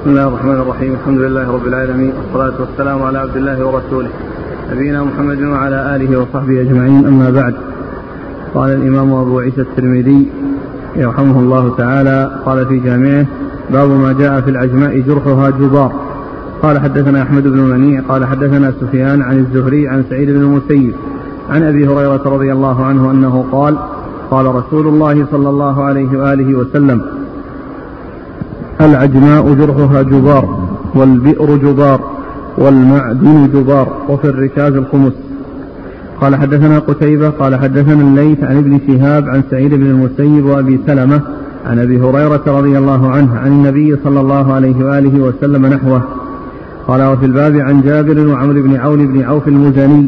بسم الله الرحمن الرحيم الحمد لله رب العالمين والصلاة والسلام على عبد الله ورسوله نبينا محمد وعلى آله وصحبه أجمعين أما بعد قال الإمام أبو عيسى الترمذي يرحمه الله تعالى قال في جامعه باب ما جاء في العجماء جرحها جبار قال حدثنا أحمد بن منيع قال حدثنا سفيان عن الزهري عن سعيد بن المسيب عن أبي هريرة رضي الله عنه أنه قال قال رسول الله صلى الله عليه وآله وسلم العجماء جرحها جبار والبئر جبار والمعدن جبار وفي الركاز الخمس. قال حدثنا قتيبة قال حدثنا الليث عن ابن شهاب عن سعيد بن المسيب وأبي سلمة عن أبي هريرة رضي الله عنه عن النبي صلى الله عليه وآله وسلم نحوه. قال وفي الباب عن جابر وعمر بن عون بن عوف المزني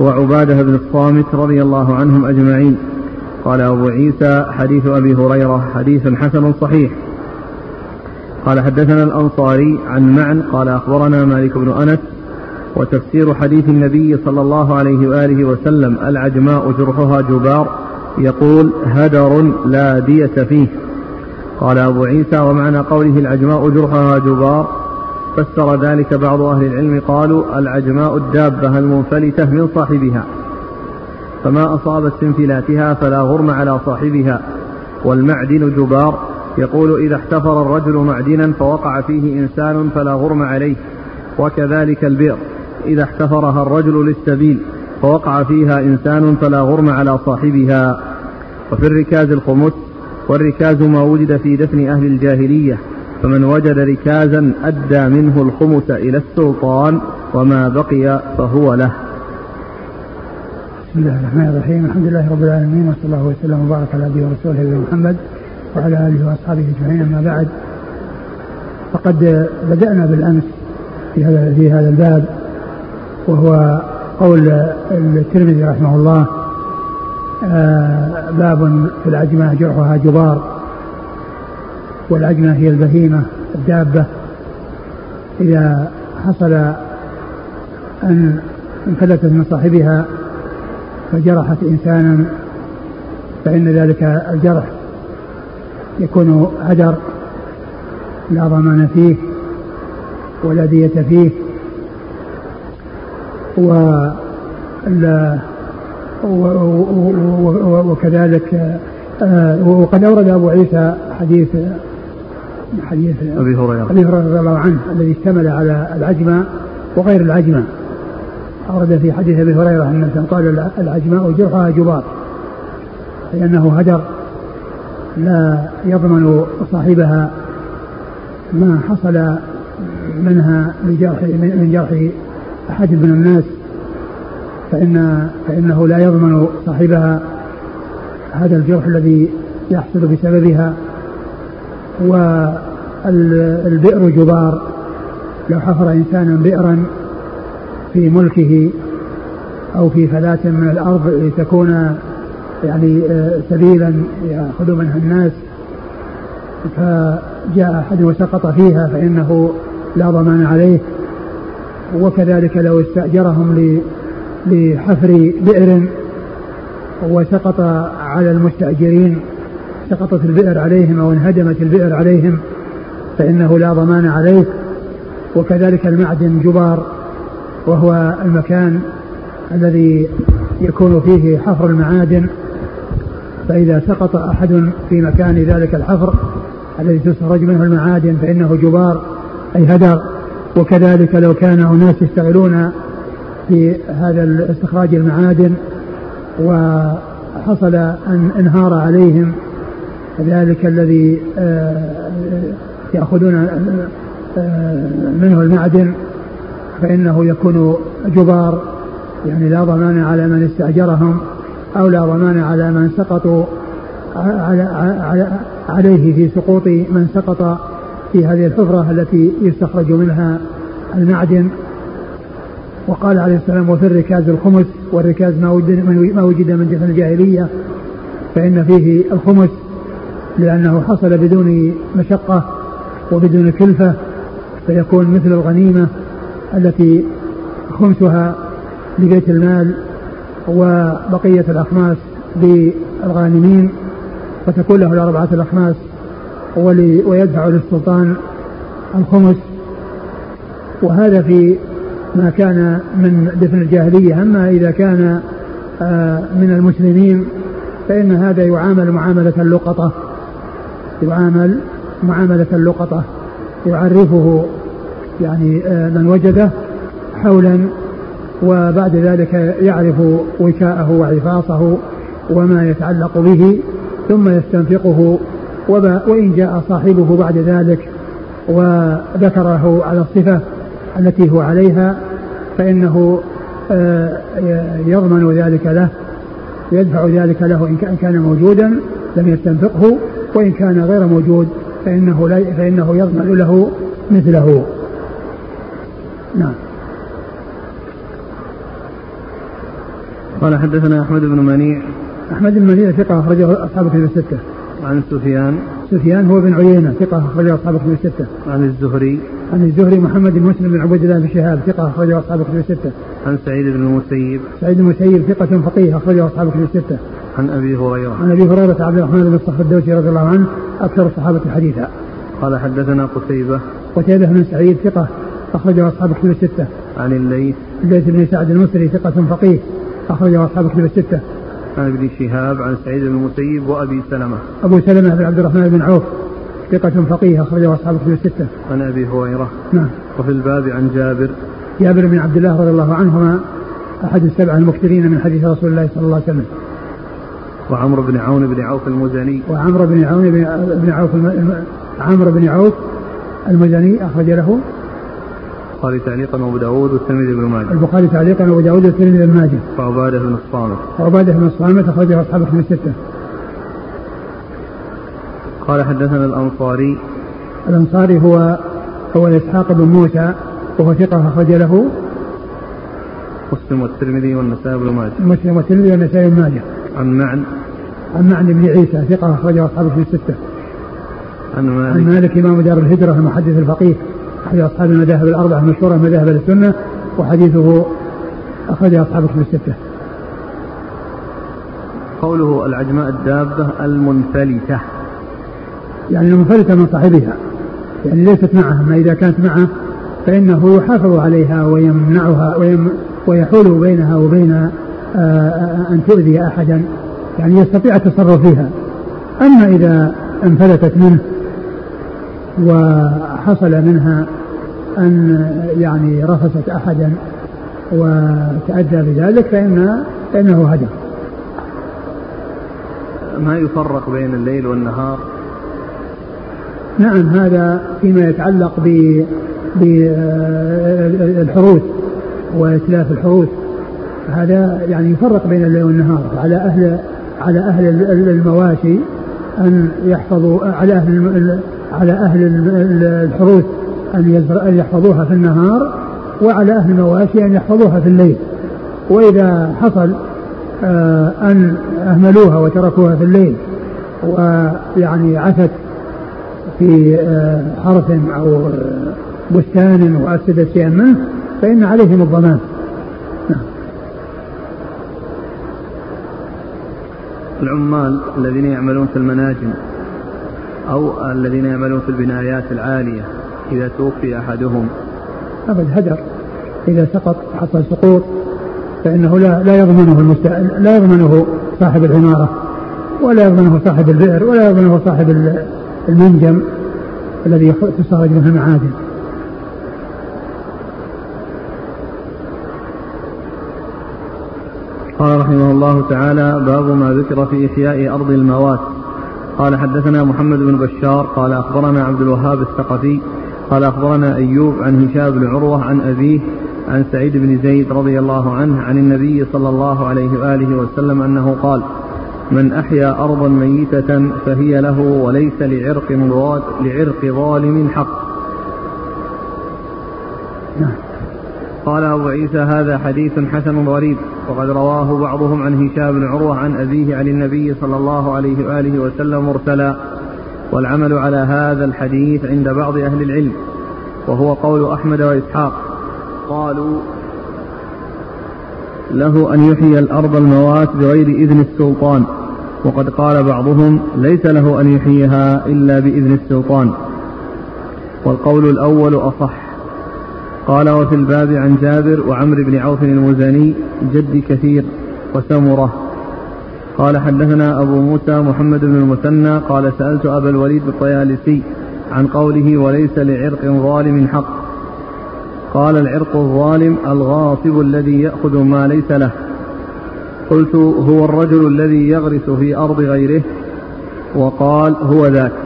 وعبادة بن الصامت رضي الله عنهم أجمعين. قال أبو عيسى حديث أبي هريرة حديث حسن صحيح. قال حدثنا الأنصاري عن معن قال أخبرنا مالك بن أنس وتفسير حديث النبي صلى الله عليه وآله وسلم العجماء جرحها جبار يقول هدر لا دية فيه. قال أبو عيسى ومعنى قوله العجماء جرحها جبار فسر ذلك بعض أهل العلم قالوا العجماء الدابة المنفلتة من صاحبها. فما أصابت سنفلاتها فلا غرم على صاحبها. والمعدن جبار يقول إذا احتفر الرجل معدنا فوقع فيه إنسان فلا غرم عليه وكذلك البئر. إذا احتفرها الرجل للسبيل فوقع فيها إنسان فلا غرم على صاحبها. وفي الركاز الخمس والركاز ما وجد في دفن أهل الجاهلية فمن وجد ركازا أدى منه الخمس إلى السلطان وما بقي فهو له. بسم الله الرحمن الرحيم. الحمد لله رب العالمين وصلى الله وسلم وبارك على عبده ورسوله نبينا محمد. وعلى آله وأصحابه أجمعين أما بعد فقد بدأنا بالأمس في هذا في هذا الباب وهو قول الترمذي رحمه الله آه، باب في العجمه جرحها جبار والعجمه هي البهيمة الدابة إذا حصل أن انفلتت من صاحبها فجرحت إنسانا فإن ذلك الجرح يكون هدر لا ضمان فيه ولا دية فيه و وكذلك آه، وقد أورد أبو عيسى حديث حديث أبي هريرة. أبي هريرة رضي الله عنه الذي اشتمل على العجمة وغير العجمة. أورد في حديث أبي هريرة أن قال العجماء جرحها جبار لأنه هدر. لا يضمن صاحبها ما حصل منها من جرح من جرح أحد من الناس فإن فإنه لا يضمن صاحبها هذا الجرح الذي يحصل بسببها. والبئر جبار لو حفر إنسان بئرا في ملكه أو في فلاة من الأرض لتكون يعني آه، سبيلا يأخذ منها الناس. فجاء أحد وسقط فيها فإنه لا ضمان عليه. وكذلك لو استأجرهم لحفر بئر وسقط على المستأجرين سقطت البئر عليهم أو انهدمت البئر عليهم فإنه لا ضمان عليه. وكذلك المعدن جبار وهو المكان الذي يكون فيه حفر المعادن. فإذا سقط أحد في مكان ذلك الحفر الذي تستخرج منه المعادن فإنه جبار أي هدر. وكذلك لو كان أناس يشتغلون في هذا استخراج المعادن وحصل أن انهار عليهم ذلك الذي آه، يأخذون آه، منه المعدن فإنه يكون جبار. يعني لا ضمان على من استأجرهم. أو لا ضمان على من سقطوا عليه في سقوط من سقط في هذه الحفرة التي يستخرج منها المعدن. وقال عليه السلام وفي الركاز الخمس والركاز ما وجد ما وجد من دفن الجاهلية فإن فيه الخمس لأنه حصل بدون مشقة وبدون كلفة فيكون مثل الغنيمة التي خمسها لبيت المال وبقية الأخماس للغانمين فتكون له الأربعة الأخماس ويدفع للسلطان الخمس. وهذا في ما كان من دفن الجاهلية. أما إذا كان آه، من المسلمين فإن هذا يعامل معاملة اللقطة. يعامل معاملة اللقطة. يعرفه يعني آه، من وجده حولا وبعد ذلك يعرف وكاءه وعفاصه وما يتعلق به ثم يستنفقه وإن جاء صاحبه بعد ذلك وذكره على الصفة التي هو عليها فإنه آه، يضمن ذلك له يدفع ذلك له إن كان موجودا لم يستنفقه وإن كان غير موجود فإنه لا فإنه يضمن له مثله. نعم. قال حدثنا أحمد بن منيع. أحمد بن منيع ثقة أخرجه أصحاب كتب الستة. عن سفيان. سفيان هو بن عيينة ثقة أخرجه أصحاب كتب الستة. عن الزهري. عن الزهري محمد بن مسلم بن عبد الله بن شهاب ثقة أخرجه أصحاب كتب الستة. عن سعيد بن المسيب. سعيد بن المسيب ثقة فقيه أخرجه أصحاب كتب الستة. عن أبي هريرة. عن أبي هريرة عبد الرحمن بن الصخر الدوسي رضي الله عنه أكثر الصحابة حديثا. قال حدثنا قتيبة. قتيبة بن سعيد ثقة أخرجه أصحاب كتب الستة. عن الليث. الليث بن سعد المصري ثقة فقيه. أخرجه أصحاب كتب الستة عن ابن شهاب عن سعيد بن المسيب وأبي سلمة. أبو سلمة بن عبد الرحمن بن عوف ثقة فقيه أخرجه أصحاب كتب الستة. عن أبي هريرة. نعم. وفي الباب عن جابر. جابر بن عبد الله رضي الله عنهما أحد السبعة المكثرين من حديث رسول الله صلى الله عليه وسلم. وعمرو بن عون بن عوف المزني. وعمرو بن عون بن عوف عمرو بن عوف المزني أخرج له البخاري تعليقا وأبو داود والترمذي بن ماجه. البخاري تعليقا وأبو داود والترمذي بن ماجه. وعباده بن الصامت. وعباده بن الصامت أخرجه أصحاب الكتب السته. قال حدثنا الأنصاري. الأنصاري هو هو إسحاق بن موسى وهو ثقة أخرج له مسلم والترمذي والنسائي بن ماجه. مسلم والترمذي والنسائي بن ماجه. عن معن. عن معن بن عيسى ثقة أخرجه أصحاب الكتب السته. عن مالك. عن مالك إمام دار الهجرة المحدث الفقيه أحد أصحاب المذاهب الأربعة المشهورة مذاهب السنة وحديثه أخرجه أصحاب الكتب الستة. قوله العجماء الدابة المنفلتة يعني المنفلتة من صاحبها يعني ليست معها أما إذا كانت معه فإنه يحافظ عليها ويمنعها ويم ويحول بينها وبين آه، آه، أن تؤذي أحدا يعني يستطيع التصرف فيها أما إذا انفلتت منه وحصل منها أن يعني رفست أحدا وتأدى بذلك فإن فإنه هدر ما يفرق بين الليل والنهار؟ نعم هذا فيما يتعلق ب بالحروث وإتلاف الحروث. هذا يعني يفرق بين الليل والنهار. على أهل على أهل المواشي أن يحفظوا على أهل على أهل الحروث أن يحفظوها في النهار وعلى أهل المواشي أن يحفظوها في الليل وإذا حصل آه، أن أهملوها وتركوها في الليل ويعني عثت في آه، حرث أو بستان وأفسدت شيئا منه فإن عليهم الضمان. العمال الذين يعملون في المناجم أو الذين يعملون في البنايات العالية إذا توفي أحدهم. أبد هدر إذا سقط حصل سقوط فإنه لا لا يضمنه المست... لا يضمنه صاحب العمارة ولا يضمنه صاحب البئر ولا يضمنه صاحب المنجم الذي تستخرج منه المعادن. قال رحمه الله تعالى باب ما ذكر في إحياء أرض الموات. قال حدثنا محمد بن بشار قال أخبرنا عبد الوهاب الثقفي قال أخبرنا أيوب عن هشام بن عروة عن أبيه عن سعيد بن زيد رضي الله عنه عن النبي صلى الله عليه وآله وسلم أنه قال من أحيا أرضا ميتة فهي له وليس لعرق لعرق ظالم حق. قال أبو عيسى هذا حديث حسن غريب وقد رواه بعضهم عن هشام بن عروة عن أبيه عن النبي صلى الله عليه وآله وسلم مرسلا والعمل على هذا الحديث عند بعض أهل العلم وهو قول أحمد وإسحاق قالوا له أن يحيي الأرض الموات بغير إذن السلطان وقد قال بعضهم ليس له أن يحييها إلا بإذن السلطان والقول الأول أصح. قال وفي الباب عن جابر وعمرو بن عوف المزني جد كثير وسمرة. قال حدثنا أبو موسى محمد بن المثنى قال سألت أبا الوليد الطيالسي عن قوله وليس لعرق ظالم حق. قال العرق الظالم الغاصب الذي يأخذ ما ليس له. قلت هو الرجل الذي يغرس في أرض غيره وقال هو ذاك.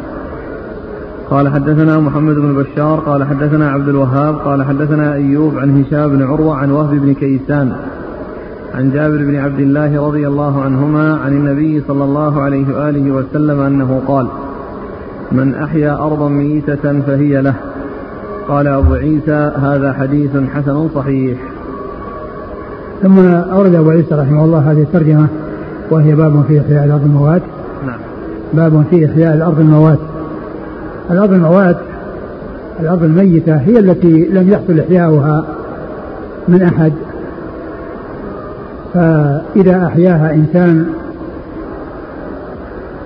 قال حدثنا محمد بن بشار قال حدثنا عبد الوهاب قال حدثنا أيوب عن هشام بن عروة عن وهب بن كيسان عن جابر بن عبد الله رضي الله عنهما عن النبي صلى الله عليه وآله وسلم أنه قال من أحيا أرضا ميتة فهي له. قال أبو عيسى هذا حديث حسن صحيح. ثم أورد أبو عيسى رحمه الله هذه الترجمة وهي باب في إحياء الأرض الموات. نعم. باب في إحياء الأرض الموات. الأرض الموات الأرض الميتة هي التي لم يحصل إحياؤها من أحد. فإذا أحياها إنسان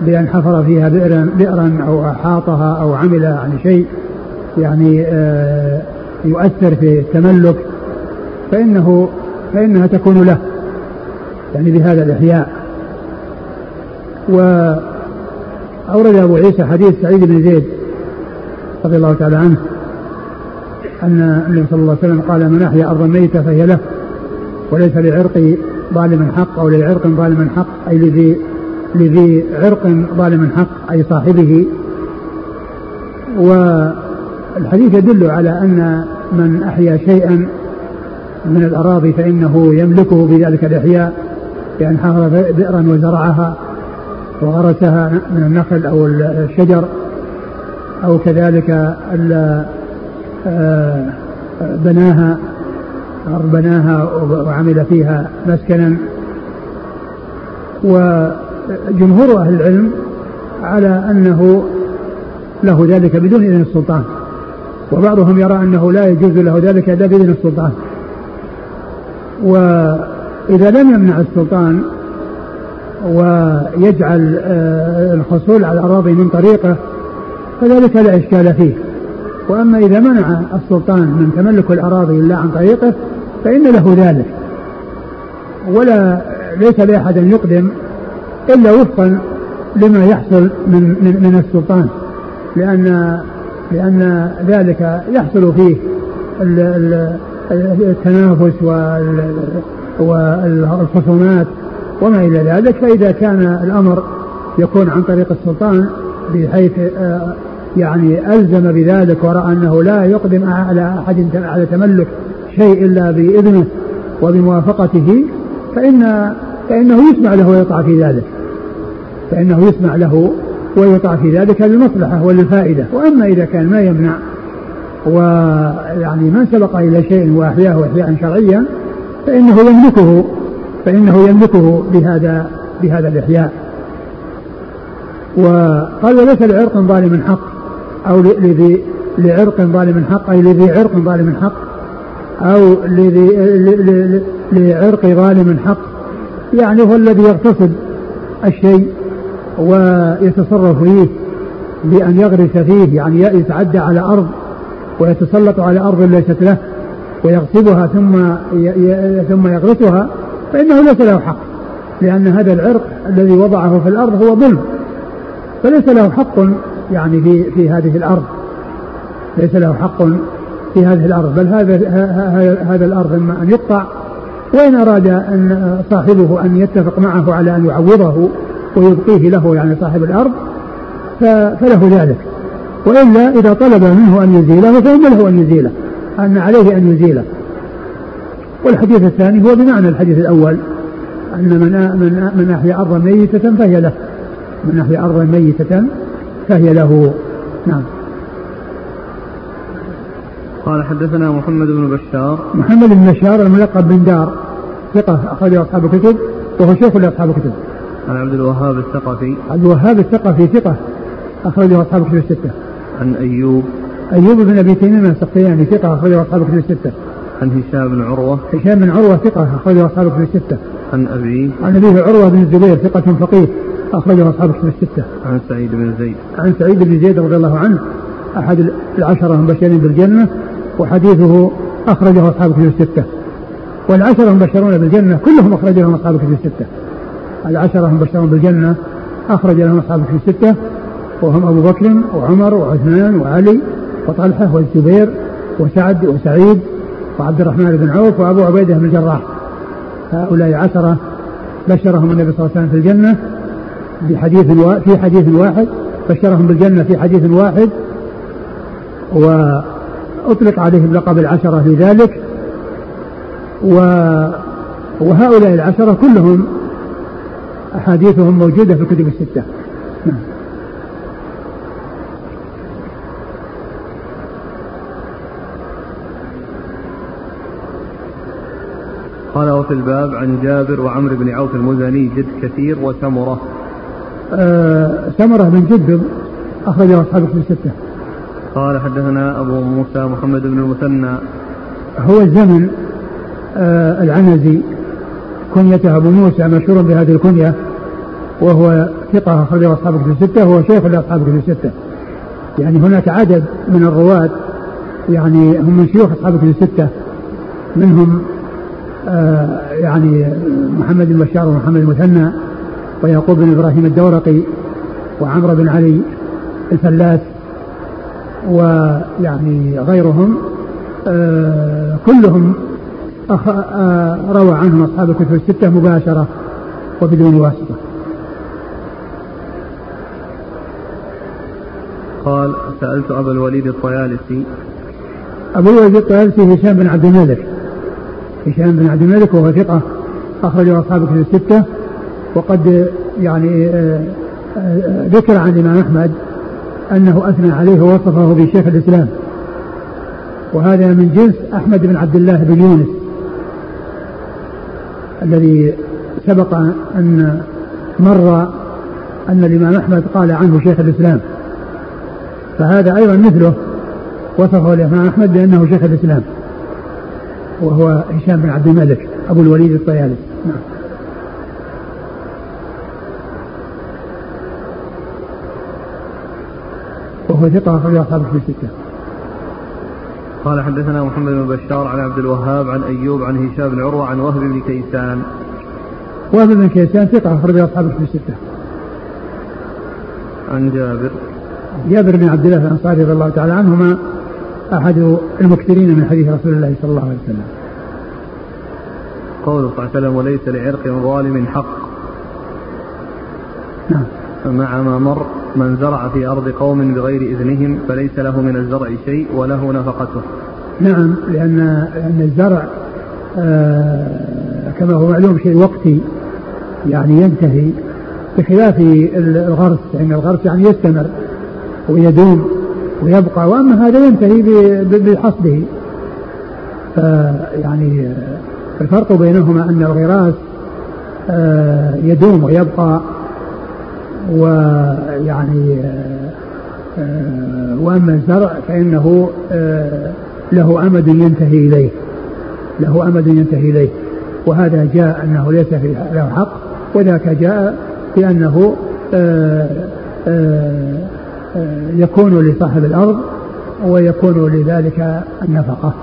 بأن حفر فيها بئرا, بئرا أو أحاطها أو عمل عن شيء يعني آه، يؤثر في التملك فإنه فإنها تكون له يعني بهذا الإحياء. وأورد أبو عيسى حديث سعيد بن زيد رضي الله تعالى عنه أن النبي صلى الله عليه وسلم قال من أحيا أرضا ميتة فهي له وليس لعرق ظالم حق أو لعرق ظالم حق أي لذي لذي عرق ظالم حق أي صاحبه. والحديث يدل على أن من أحيا شيئا من الأراضي فإنه يملكه بذلك الإحياء بأن حفر بئرا وزرعها وغرسها من النخل أو الشجر. أو كذلك آه، بناها بناها وعمل فيها مسكنا. وجمهور أهل العلم على أنه له ذلك بدون إذن السلطان. وبعضهم يرى أنه لا يجوز له ذلك إلا بإذن السلطان. وإذا لم يمنع السلطان ويجعل آه، الحصول على الأراضي من طريقه فذلك لا إشكال فيه. وأما إذا منع السلطان من تملك الأراضي إلا عن طريقه فإن له ذلك. ولا ليس لأحد أن يقدم إلا وفقا لما يحصل من من, من السلطان. لأن لأن ذلك يحصل فيه التنافس والخصومات وما إلى ذلك. فإذا كان الأمر يكون عن طريق السلطان بحيث آه، يعني ألزم بذلك ورأى أنه لا يقدم على أحد على تملك شيء إلا بإذنه وبموافقته فإن فإنه يسمع له ويطاع في ذلك. فإنه يسمع له ويطاع في ذلك للمصلحة وللفائدة. وأما إذا كان ما يمنع ويعني من سبق إلى شيء وأحياه إحياء شرعيا فإنه يملكه فإنه يملكه بهذا بهذا الإحياء. وقال وليس لعرق ظالم حق أو لذي لعرق ظالم حق أي لذي عرق ظالم حق أو لذي لعرق ظالم حق يعني هو الذي يغتصب الشيء ويتصرف فيه بأن يغرس فيه يعني يتعدى على أرض ويتسلط على أرض ليست له ويغصبها ثم ثم يغرسها فإنه ليس له حق لأن هذا العرق الذي وضعه في الأرض هو ظلم. فليس له حق يعني في في هذه الأرض. ليس له حق في هذه الأرض بل هذا هذا الأرض إما أن يقطع وإن أراد أن صاحبه أن يتفق معه على أن يعوضه ويبقيه له يعني صاحب الأرض فله ذلك. وإلا إذا طلب منه أن يزيله فإن له أن يزيله أن عليه أن يزيله. والحديث الثاني هو بمعنى الحديث الأول أن من من من أحيا أرضا ميتة فهي له. من أحيا أرضا ميتة فهي له. نعم. قال حدثنا محمد بن بشار. محمد بن بشار الملقب بن دار ثقة أخرجه أصحاب الكتب وهو شيخ لأصحاب الكتب. عن عبد الوهاب الثقفي. عبد الوهاب الثقفي ثقة أخرجه أصحاب الكتب الستة. عن أيوب. أيوب بن أبي تميم السختياني ثقة أخرجه أصحاب الكتب الستة. عن هشام بن عروة. هشام بن عروة ثقة أخرجه أصحاب الكتب الستة. عن أبيه. عن أبيه عروة بن الزبير ثقة فقيه. أخرجه أصحاب الكتب الستة. عن سعيد بن زيد. عن سعيد بن زيد رضي الله عنه أحد العشرة المبشرين بالجنة وحديثه أخرجه أصحاب كتب الستة. والعشرة المبشرون بالجنة كلهم أخرج لهم أصحاب كتب الستة. العشرة المبشرون بالجنة أخرج لهم أصحاب كتب الستة. وهم أبو بكر وعمر وعثمان وعلي وطلحة والزبير وسعد وسعيد وعبد الرحمن بن عوف وأبو عبيدة بن الجراح. هؤلاء عشرة بشرهم النبي صلى الله عليه وسلم في الجنة. بحديث في حديث واحد بشرهم بالجنة في حديث واحد وأطلق عليهم لقب العشرة في ذلك و وهؤلاء العشرة كلهم أحاديثهم موجودة في الكتب الستة. نعم. قال وفي الباب عن جابر وعمرو بن عوف المزني جد كثير وسمرة. آه سمرة بن جد أخرجه أصحاب في الستة. قال حدثنا أبو موسى محمد بن المثنى. هو الزمن آه العنزي كنيته أبو موسى مشهور بهذه الكنية وهو ثقة أخرجه أصحاب في الستة وهو شيخ لأصحاب في الستة. يعني هناك عدد من الرواة يعني هم من شيوخ أصحاب في الستة. منهم آه يعني محمد بن بشار ومحمد المثنى. ويعقوب بن إبراهيم الدورقي وعمرو بن علي الفلاس ويعني غيرهم آه كلهم أخ... آه روى عنهم أصحاب الكتب الستة مباشرة وبدون واسطة. قال سألت أبا الوليد الطيالسي. أبو الوليد الطيالسي هشام بن عبد الملك. هشام بن عبد الملك وهو ثقة أخرجه أصحاب الكتب الستة. وقد يعني آه، آه، ذكر عن الإمام أحمد أنه أثنى عليه ووصفه بشيخ الإسلام. وهذا من جنس أحمد بن عبد الله بن يونس الذي سبق أن مر أن الإمام أحمد قال عنه شيخ الإسلام. فهذا أيضا مثله وصفه الإمام أحمد بأنه شيخ الإسلام وهو هشام بن عبد الملك أبو الوليد الطيالسي. نعم. وهو ثقة أخرج أصحاب في الستة. قال حدثنا محمد بن بشار عن عبد الوهاب عن أيوب عن هشام بن عروة عن وهب بن كيسان. وهب بن كيسان ثقة أخرج أصحاب في الستة. عن جابر. جابر بن عبد الله الأنصاري رضي الله تعالى عنهما أحد المكثرين من حديث رسول الله صلى الله عليه وسلم قوله صلى الله عليه وسلم وليس لعرق ظالم حق نعم فمع ما مر من زرع في أرض قوم بغير إذنهم فليس له من الزرع شيء وله نفقته. نعم لأن لأن الزرع آه كما هو معلوم شيء وقتي يعني ينتهي بخلاف الغرس يعني الغرس يعني يستمر ويدوم ويبقى وأما هذا ينتهي بحصده. فيعني الفرق بينهما أن الغراس آه، يدوم ويبقى ويعني آه، واما الزرع فإنه آه، له أمد ينتهي إليه. له أمد ينتهي إليه. وهذا جاء أنه ليس له حق وذاك جاء بأنه يكون لصاحب الأرض ويكون لذلك النفقة.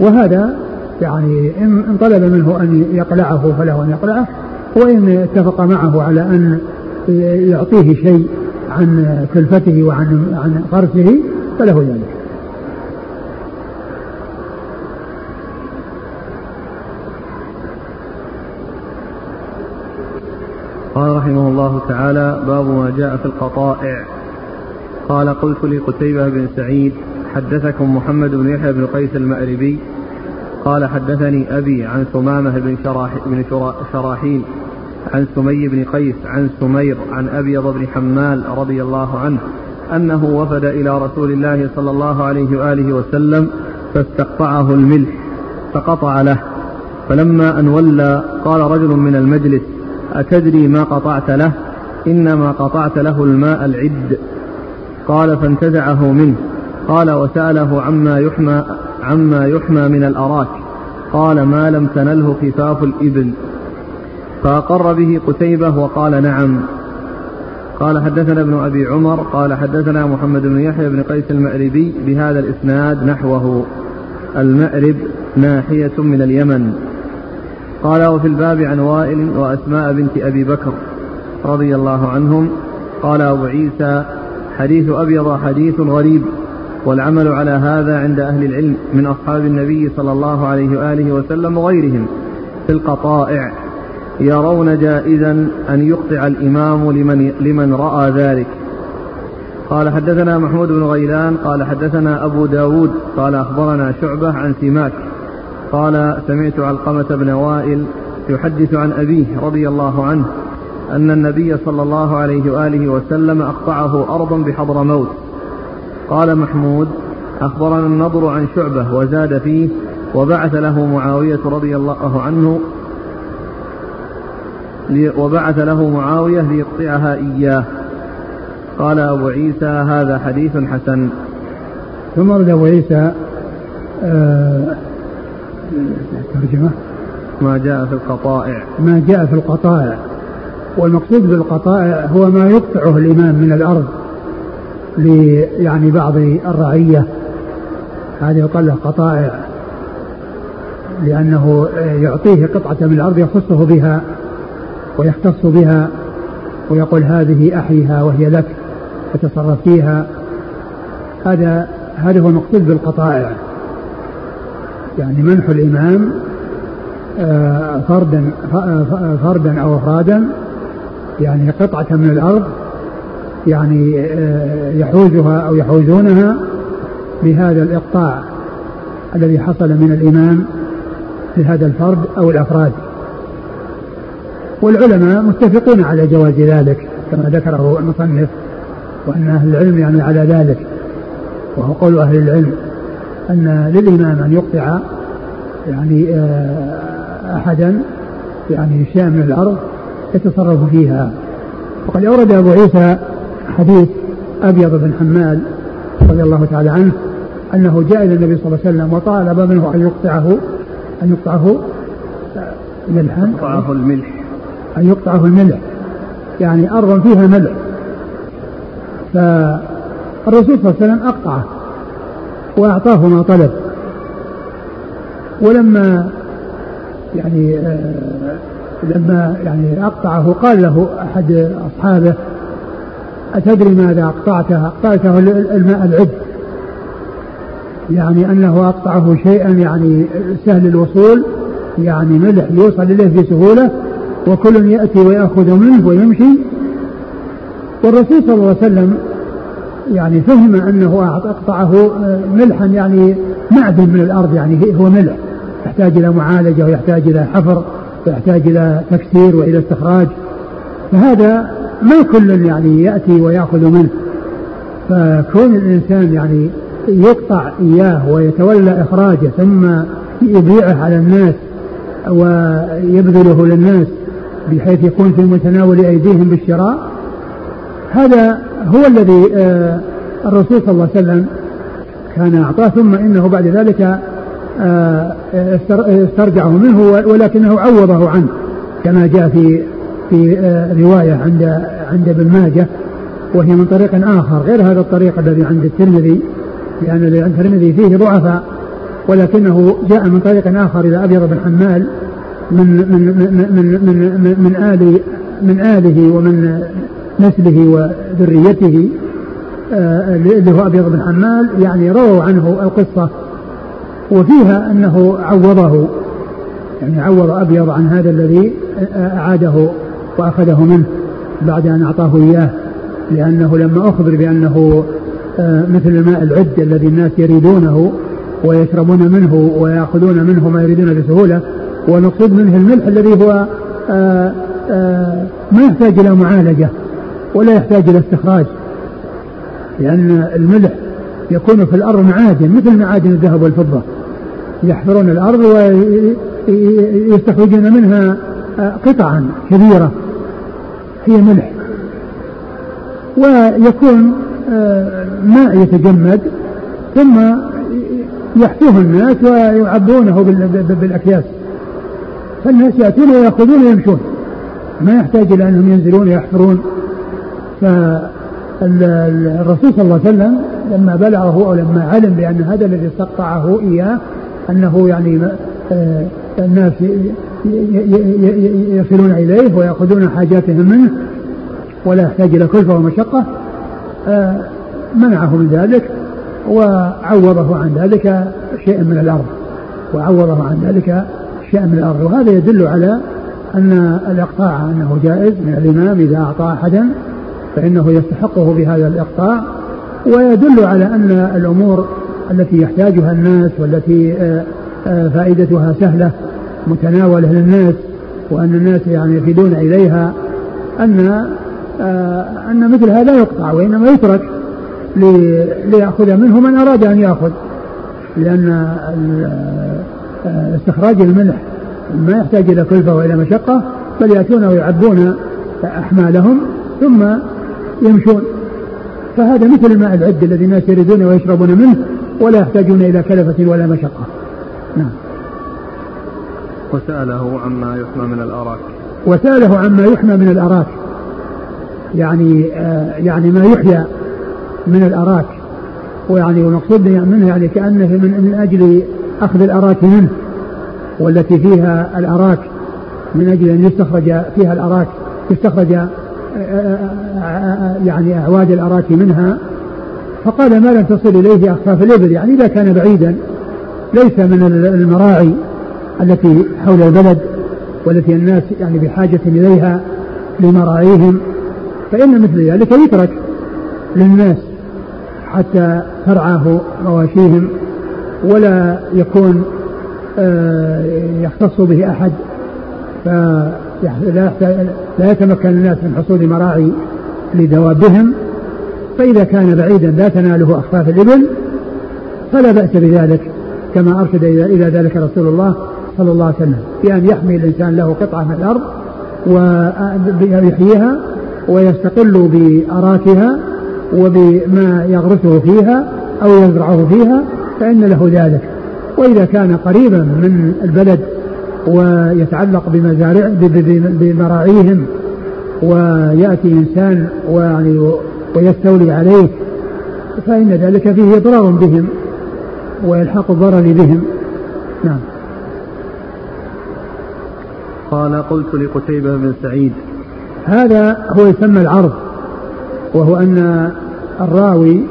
وهذا يعني إن طلب منه أن يقلعه فله أن يقلعه وإن اتفق معه على أن يعطيه شيء عن كلفته وعن عن غرسه فله ذلك. قال رحمه الله تعالى باب ما جاء في القطائع. قال قلت لقتيبة بن سعيد حدثكم محمد بن يحيى بن قيس المأربي قال حدثني أبي عن ثمامة بن, شراح بن شراحيل عن سمي بن قيس عن سمير عن أبيض بن حمال رضي الله عنه أنه وفد إلى رسول الله صلى الله عليه وآله وسلم فاستقطعه الملح فقطع له. فلما أن ولى قال رجل من المجلس أتدري ما قطعت له؟ إنما قطعت له الماء العد. قال فانتزعه منه. قال وسأله عما يحمى عما يحمى من الأراك. قال ما لم تنله خفاف الإبل. فأقر به قتيبة وقال نعم. قال حدثنا ابن أبي عمر. قال حدثنا محمد بن يحيى بن قيس المأربي بهذا الإسناد نحوه. المأرب ناحية من اليمن. قال وفي الباب عن وائل وأسماء بنت أبي بكر رضي الله عنهم. قال أبو عيسى حديث أبيض حديث غريب. والعمل على هذا عند أهل العلم من أصحاب النبي صلى الله عليه وآله وسلم وغيرهم في القطائع يرون جائزا أن يقطع الإمام لمن, لمن رأى ذلك. قال حدثنا محمود بن غيلان قال حدثنا أبو داود قال أخبرنا شعبة عن سماك قال سمعت علقمة بن وائل يحدث عن أبيه رضي الله عنه أن النبي صلى الله عليه وآله وسلم أقطعه أرضا بحضرموت قال محمود أخبرنا النضر عن شعبة وزاد فيه وبعث له معاوية رضي الله عنه وبعث له معاوية ليقطعها إياه. قال أبو عيسى هذا حديث حسن. ثم ورد أبو عيسى آه ترجمة. ما جاء في القطائع. ما جاء في القطائع. والمقصود بالقطائع هو ما يقطعه الإمام من الأرض. يعني بعض الرعية. هذه يقال له قطائع. لأنه يعطيه قطعة من الأرض يخصه بها ويختص بها ويقول هذه أحيها وهي لك فتصرف فيها. هذا هذا هو المقصود بالقطائع. يعني منح الإمام آه، فردا فردا أو أفرادا يعني قطعة من الأرض يعني آه، يحوزها أو يحوزونها بهذا الإقطاع الذي حصل من الإمام لهذا الفرد أو الأفراد. والعلماء متفقون على جواز ذلك كما ذكره المصنف وأن أهل العلم يعني على ذلك وهو قول أهل العلم أن للإمام أن يقطع يعني آه، أحدا يعني شيئا من الأرض يتصرف فيها. وقد أورد أبو عيسى حديث أبيض بن حمال رضي الله تعالى عنه أنه جاء إلى النبي صلى الله عليه وسلم وطالب منه أن يقطعه أن يقطعه ملحا. يقطعه الملح. أن يقطعه الملح. يعني أرضا فيها ملح. فالرسول صلى الله عليه وسلم أقطعه وأعطاه ما طلب. ولما يعني آه لما يعني أقطعه قال له أحد أصحابه أتدري ماذا أقطعته أقطعته الماء العذب. يعني أنه أقطعه شيئا يعني سهل الوصول يعني ملح يوصل إليه بسهولة وكل يأتي ويأخذ منه ويمشي. والرسول صلى الله عليه وسلم يعني فهم أنه أقطعه ملحا يعني معدن من الأرض يعني هو ملح. يحتاج إلى معالجة ويحتاج إلى حفر ويحتاج إلى تكسير وإلى استخراج. فهذا ما كل يعني يأتي ويأخذ منه. فكون الإنسان يعني يقطع إياه ويتولى إخراجه ثم يبيعه على الناس ويبذله للناس بحيث يكون في متناول أيديهم بالشراء هذا هو الذي آه، الرسول صلى الله عليه وسلم كان أعطاه ثم إنه بعد ذلك آه، استرجعه منه ولكنه عوضه عنه كما جاء في في آه، رواية عند عند ابن ماجه وهي من طريق آخر غير هذا الطريق الذي عند الترمذي لأن الذي عند الترمذي فيه ضعفاء ولكنه جاء من طريق آخر إلى أبيض بن حمال من من من من من, من آل من آله ومن نسله وذريته آه، اللي هو أبيض بن حمال يعني رووا عنه القصة وفيها أنه عوضه يعني عوض أبيض عن هذا الذي أعاده وأخذه منه بعد أن أعطاه إياه لأنه لما أخبر بأنه آه، مثل الماء العد الذي الناس يريدونه ويشربون منه ويأخذون منه ما يريدون بسهولة ونقصد منه الملح الذي هو آه، آه، ما يحتاج إلى معالجة ولا يحتاج إلى استخراج لأن الملح يكون في الأرض معادن مثل معادن الذهب والفضة يحفرون الأرض ويستخرجون منها قطعا كبيرة. هي ملح. ويكون آه، ماء يتجمد ثم يحفوه الناس ويعبونه بالأكياس. فالناس يأتون ويأخذون ويمشون. ما يحتاج إلى أنهم ينزلون ويحفرون. فالرسول صلى الله عليه وسلم لما بلغه أو لما علم بأن هذا الذي استقطعه إياه أنه يعني آه، الناس يصلون إليه ويأخذون حاجاتهم منه ولا يحتاج إلى كلفة ومشقة آه، منعه من ذلك وعوضه عن ذلك شيئا من الأرض وعوضه عن ذلك شيئا من الأرض وهذا يدل على أن الإقطاع أنه جائز من الإمام إذا أعطى أحدا فإنه يستحقه بهذا الإقطاع ويدل على أن الأمور التي يحتاجها الناس والتي آه، آه، فائدتها سهلة متناولة للناس وأن الناس يعني يفيدون إليها أن آه، أن مثل هذا يقطع وإنما يترك ليأخذ منه من أراد أن يأخذ. لأن استخراج الملح ما يحتاج إلى كلفة وإلى مشقة بل يأتون ويعبون أحمالهم ثم يمشون. فهذا مثل الماء العد الذي الناس يريدون ويشربون منه ولا يحتاجون إلى كلفة ولا مشقة. نعم. وسأله عما يحمى من الأراك. وسأله عما يحمى من الأراك. يعني آه يعني ما يحيى من الأراك. ويعني والمقصود منه يعني كأنه من, من أجل أخذ الأراك منه والتي فيها الأراك من أجل أن يستخرج فيها الأراك يستخرج آه، آه، آه، يعني أعواد الأراك منها. فقال ما لم تصل إليه أخفاف الإبل. يعني إذا كان بعيدا ليس من المراعي. التي حول البلد والتي الناس يعني بحاجة إليها لمراعيهم فإن مثل ذلك يترك للناس حتى ترعاه مواشيهم ولا يكون آه، يختص به أحد فلا لا يتمكن الناس من حصول مراعي لدوابهم. فإذا كان بعيدا لا تناله أخفاف الإبل فلا بأس بذلك كما أرشد إلى ذلك رسول الله صلى الله عليه وسلم بأن يحمي الإنسان له قطعة من الأرض ويحييها ويستقل بأراكها وبما يغرسه فيها أو يزرعه فيها فإن له ذلك. وإذا كان قريبا من البلد ويتعلق بمزارع بمراعيهم ويأتي إنسان ويعني ويستولي عليه فإن ذلك فيه إضرار بهم وإلحاق الضرر بهم. نعم. قال قلت لقتيبة بن سعيد هذا هو يسمى العرض وهو أن الراوي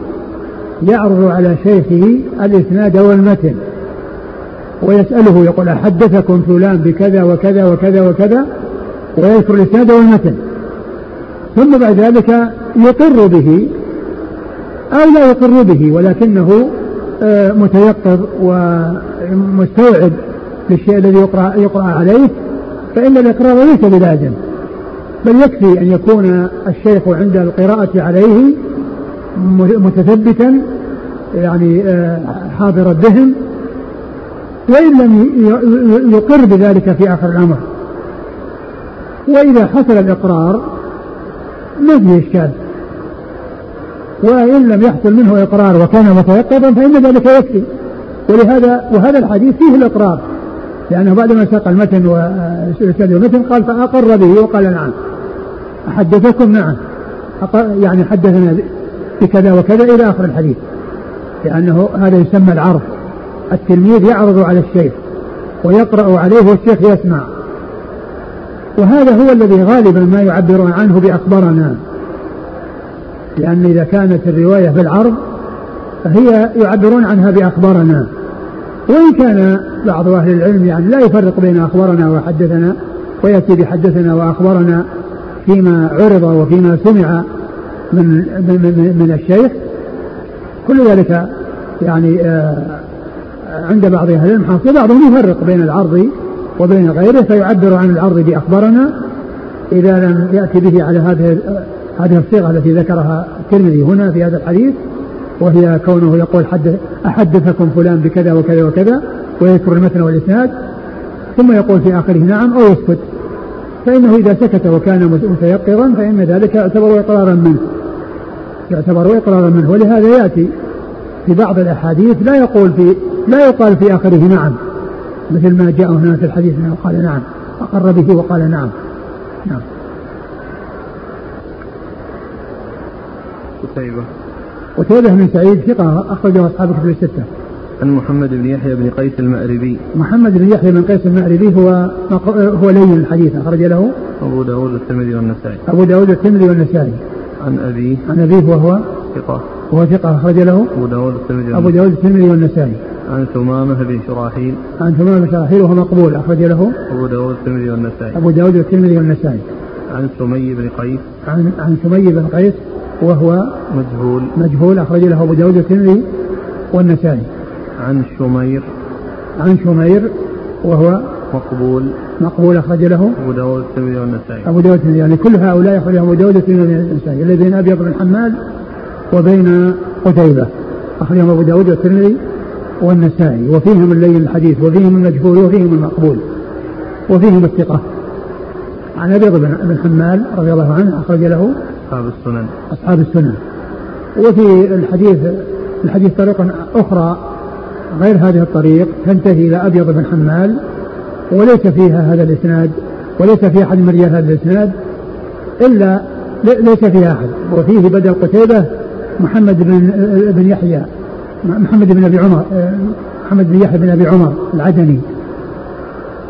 يعرض على شيخه الإسناد والمتن ويسأله يقول أحدثكم فلان بكذا وكذا وكذا وكذا ويذكر الإسناد والمتن ثم بعد ذلك يقر به أو لا يقر به ولكنه آه، متيقظ ومستوعب للشيء الذي يقرأ, يقرأ عليه فإن الإقرار ليس بلازم بل يكفي أن يكون الشيخ عند القراءة عليه متثبتا يعني آه، حاضر الذهن وإن لم يقر بذلك في آخر الأمر. وإذا حصل الإقرار ما فيه إشكال وإن لم يحصل منه إقرار وكان متيقظا فإن ذلك يكفي. ولهذا وهذا الحديث فيه الإقرار. لأنه بعدما ساق المتن وسأل المتن قال فأقر به وقال نعم. أحدثكم نعم. يعني حدثنا بكذا وكذا إلى آخر الحديث. لأنه هذا يسمى العرض. التلميذ يعرض على الشيخ ويقرأ عليه والشيخ يسمع. وهذا هو الذي غالبا ما يعبرون عنه بأخبرنا لأن إذا كانت الرواية بالعرض فهي يعبرون عنها بأخبرنا وإن كان بعض أهل العلم يعني لا يفرق بين أخبرنا وحدثنا ويأتي بحدثنا وأخبرنا فيما عرض وفيما سمع من من, من الشيخ. كل ذلك يعني آه عند بعض أهل العلم حاصل. بعضهم يفرق بين العرض وبين غيره فيعبر عن العرض بأخبرنا إذا لم يأتي به على هذه هذه الصيغة التي ذكرها الترمذي هنا في هذا الحديث. وهي كونه يقول حدث أحدثكم فلان بكذا وكذا وكذا ويذكر المثل والإسناد ثم يقول في آخره نعم أو يسكت. فإنه إذا سكت وكان متيقظا فإن ذلك يعتبر إقرارا منه. يعتبر إقرارا منه. ولهذا يأتي في بعض الأحاديث لا يقول في لا يقال في آخره نعم. مثل ما جاء هنا في الحديث أنه قال نعم. أقر به وقال نعم. نعم. قتيبة قتيبة بن سعيد ثقة أخرجه أصحاب كتب الستة. عن محمد بن يحيى بن قيس المأربي. محمد بن يحيى بن قيس المأربي هو هو لين الحديث أخرج له. أبو داود والترمذي والنسائي. أبو داود والترمذي والنسائي. عن أبيه عن أبيه وهو ثقة. وهو ثقة أخرج له. أبو داود والترمذي أبو داود والترمذي والنسائي. عن ثمامة بن شراحيل. عن ثمامة بن شراحيل وهو مقبول أخرج له. أبو داود والترمذي والنسائي. أبو داود والترمذي والنسائي. عن سمي بن قيس. عن عن سمي بن قيس. وهو مجهول. مجهول أخرج له أبو داود والترمذي والنسائي. عن شمير. عن شمير وهو مقبول. مقبول أخرج له أبو داود الترمذي والنسائي. أبو داود يعني كل هؤلاء يخرج أبو داود والترمذي والنسائي. الذي بين أبيض بن حماد وبين قتيبة أخرجهم أبو داود والترمذي والنسائي. وفيهم اللين الحديث وفيهم المجهول وفيهم المقبول وفيهم الثقة. عن أبيض بن حمال رضي الله عنه أخرج له أصحاب السنن. أصحاب السنن. وفي الحديث الحديث طريق أخرى غير هذه الطريق تنتهي إلى أبيض بن حمال وليس فيها هذا الإسناد وليس فيها أحد من هذا الإسناد إلا ليس فيها أحد. وفيه بدل قتيبة محمد بن بن يحيى محمد بن أبي عمر محمد بن يحيى بن أبي عمر العدني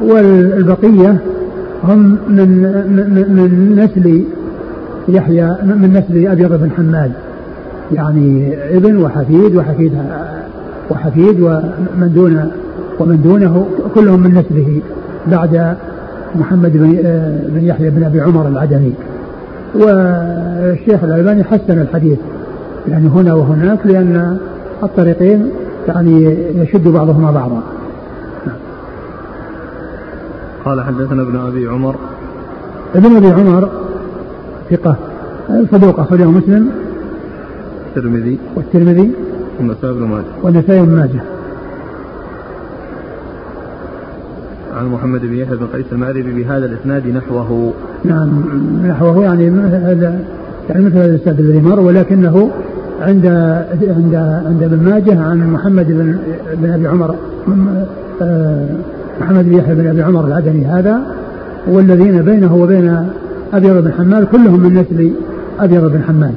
والبقية هم من من, من نسل يحيى من نسل أبيض بن حماد. يعني ابن وحفيد وحفيد وحفيد ومن دون ومن دونه كلهم من نسله بعد محمد بن بن يحيى بن أبي عمر العدني والشيخ الألباني حسن الحديث. يعني هنا وهناك لأن الطريقين يعني يشد بعضهما بعضا. قال حدثنا ابن أبي عمر. ابن أبي عمر ثقة. صدوق أخرجه مسلم. الترمذي. والترمذي. والنسائي بن ماجه. والنسائي بن ماجه. عن محمد بن يحيى بن قيس المأربي بهذا الإسناد نحوه. نعم نحوه يعني هذا يعني مثل هذا الإسناد الذي مر ولكنه عند عند عند ابن ماجه عن محمد بن بن أبي عمر آه، محمد بن يحيى بن أبي عمر العدني هذا والذين بينه وبين أبيض بن حمال كلهم من نسل أبيض بن حمال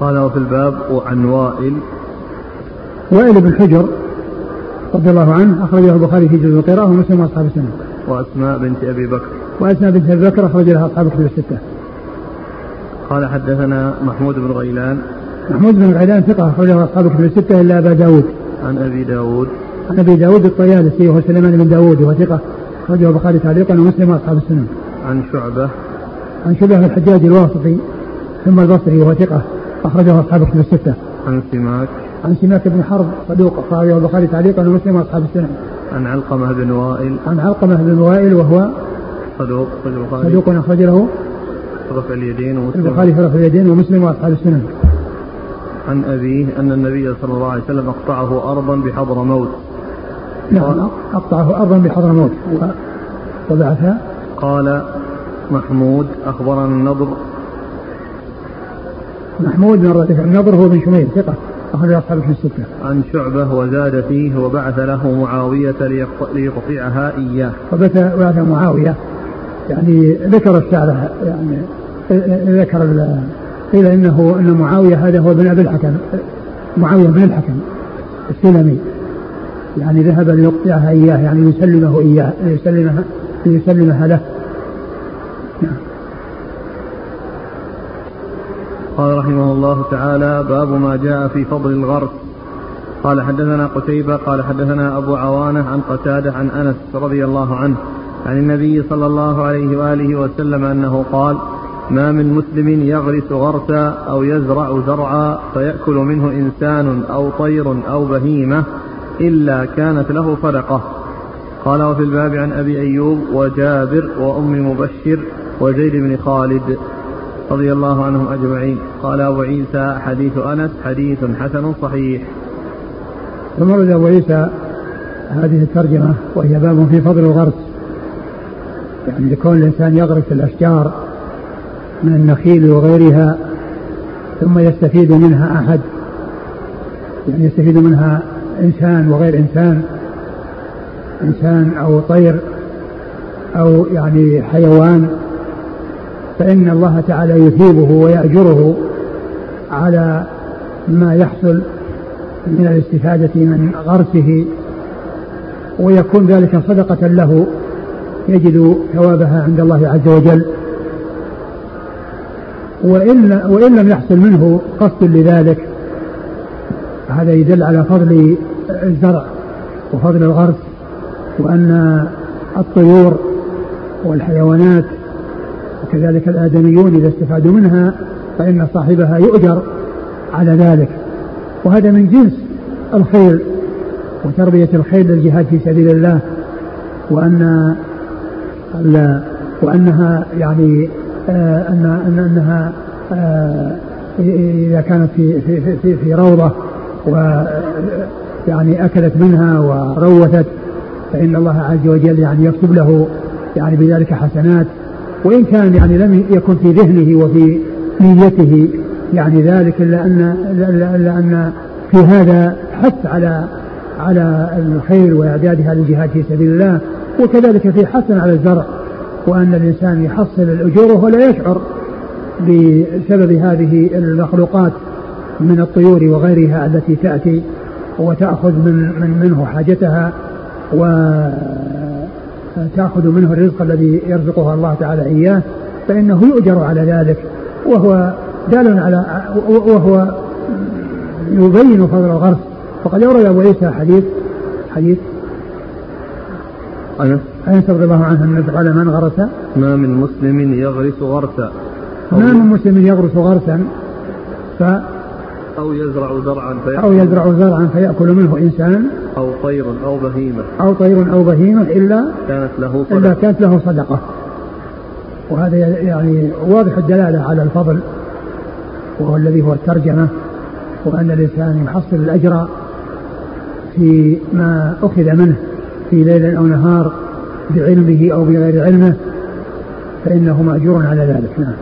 قال وفي الباب عن وائل وائل بن حجر رضي الله عنه أخرجه البخاري في جزء القراءة ومسلم وأصحاب السنة. وأسماء بنت أبي بكر. وأسماء بنت أبي بكر أخرج لها أصحاب الكتب الستة. قال حدثنا محمود بن غيلان. محمود بن غيلان ثقة أخرجه أصحاب الكتب الستة إلا أبا داود. عن أبي داود. عن أبي داود الطيالسي وهو سليمان بن داود وهو ثقة أخرجه البخاري تعليقا ومسلم وأصحاب السنة. عن شعبة. عن شعبة الحجاج الواسطي ثم البصري وهو ثقة أخرجه أصحاب الكتب الستة. عن سماك. عن سماك بن حرب صدوق أخرجه البخاري تعليقا ومسلم وأصحاب السنة. عن علقمة بن وائل. عن علقمة بن وائل وهو صدوق البخاري. صدوق أخرج له رفع اليدين ومسلم. البخاري في رفع اليدين ومسلم وأصحاب السنن. عن أبيه أن النبي صلى الله عليه وسلم أقطعه أرضا بحضر موت. نعم. أقطعه أرضا بحضر موت. وبعثها قال محمود أخبرنا النضر. محمود بن رافع النضر هو بن شميل ثقة. أخرج أصحاب في الستة. عن شعبة وزاد فيه وبعث له معاوية ليقطعها إياه. وبعث معاوية. يعني ذكر الشعر يعني ذكر قيل إنه إن معاوية هذا هو ابن أبي الحكم معاوية بن الحكم السلمي. يعني ذهب ليقطعها إياه يعني يسلمه إياه يسلمها ليسلمها له. نعم. قال رحمه الله تعالى باب ما جاء في فضل الغرس. قال حدثنا قتيبة قال حدثنا أبو عوانة عن قتادة عن أنس رضي الله عنه عن النبي صلى الله عليه وآله وسلم أنه قال ما من مسلم يغرس غرسا أو يزرع زرعا فيأكل منه إنسان أو طير أو بهيمة إلا كانت له صدقة. قال وفي الباب عن أبي أيوب وجابر وأم مبشر وزيد بن خالد رضي الله عنهم أجمعين. قال أبو عيسى حديث أنس حديث حسن صحيح. ثم ورد أبو عيسى هذه الترجمة وهي باب في فضل الغرس. يعني لكون الإنسان يغرس الأشجار من النخيل وغيرها ثم يستفيد منها أحد. يعني يستفيد منها إنسان وغير إنسان إنسان أو طير أو يعني حيوان فإن الله تعالى يثيبه ويأجره على ما يحصل من الاستفادة من غرسه ويكون ذلك صدقة له يجد ثوابها عند الله عز وجل. وإن, وإن لم يحصل منه قصد لذلك هذا يدل على فضل الزرع وفضل الغرس وأن الطيور والحيوانات وكذلك الآدميون إذا استفادوا منها فإن صاحبها يؤجر على ذلك. وهذا من جنس الخير وتربية الخير للجهاد في سبيل الله وأن وأنها يعني آه أن أنها آه إذا كانت في في في, في روضة و يعني أكلت منها وروثت فإن الله عز وجل يعني يكتب له يعني بذلك حسنات. وإن كان يعني لم يكن في ذهنه وفي نيته يعني ذلك إلا أن إلا أن في هذا حث على على الخير وإعدادها للجهاد في سبيل الله. وكذلك في حث على الزرع وأن الإنسان يحصل الأجور وهو لا يشعر بسبب هذه المخلوقات. من الطيور وغيرها التي تأتي وتأخذ من, من منه حاجتها وتأخذ منه الرزق الذي يرزقها الله تعالى إياه فإنه يؤجر على ذلك وهو دال على وهو يبين فضل الغرس. وقد أورد أبو عيسى حديث حديث أنس أنس رضي الله عنه أن قال من غرس. ما من مسلم يغرس غرسا. ما من مسلم يغرس غرسا. ف أو يزرع زرعا فيأكل. أو يزرع زرعا فيأكل منه إنسان. أو طير أو بهيمة. أو طير أو بهيمة إلا كانت له صدقة. إلا كانت له صدقة. وهذا يعني واضح الدلالة على الفضل وهو الذي هو الترجمة وأن الإنسان يحصل الأجر في ما أخذ منه في ليل أو نهار بعلمه أو بغير علمه فإنه مأجور على ذلك. نعم.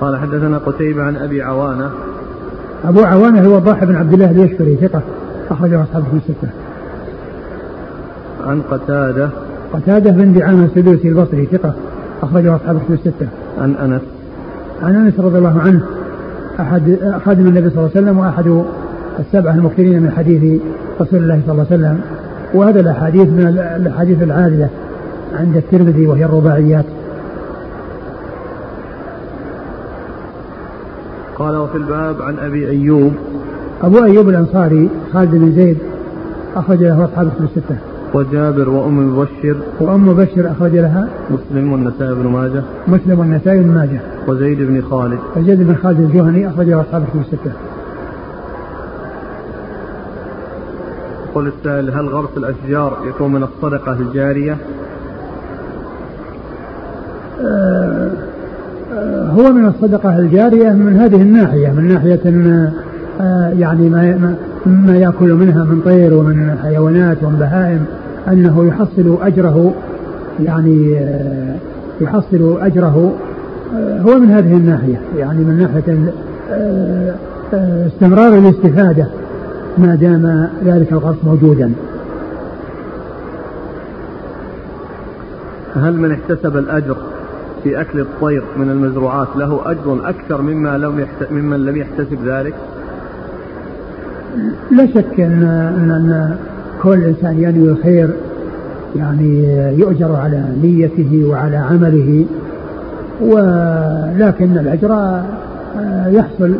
قال حدثنا قتيبة عن أبي عوانة أبو عوانة هو ضاح بن عبد الله اليشكري ثقة. أخرجه أصحابه في الستة. عن قتادة. قتادة بن دعامة السدوسي البصري ثقة. أخرجه أصحابه في الستة. عن أنس. عن أنس رضي الله عنه أحد خادم النبي صلى الله عليه وسلم وأحد السبعة المكثرين من حديث رسول الله صلى الله عليه وسلم. وهذا الأحاديث من الأحاديث العالية عند الترمذي وهي الرباعيات. وفي الباب عن أبي أيوب. أبو أيوب الأنصاري خالد بن زيد أخرج له أصحاب الكتب الستة. وجابر وأم مبشر. وأم مبشر أخرج لها مسلم والنسائي بن ماجه. مسلم والنسائي بن ماجه. وزيد بن خالد. وزيد بن خالد الجهني أخرج له أصحاب الكتب الستة. يقول السائل هل غرس الأشجار يكون من الصدقة الجارية؟ آه هو من الصدقة الجارية من هذه الناحية من ناحية آه يعني ما ما يأكل منها من طير ومن حيوانات ومن بهائم أنه يحصل أجره يعني آه يحصل أجره آه هو من هذه الناحية يعني من ناحية استمرار الاستفادة ما دام ذلك الغرس موجودا. هل من احتسب الأجر في أكل الطير من المزروعات له أجر أكثر مما لم. ممن لم يحتسب ذلك؟ لا شك أن أن, كل إنسان ينوي الخير يعني يؤجر على نيته وعلى عمله ولكن الأجر يحصل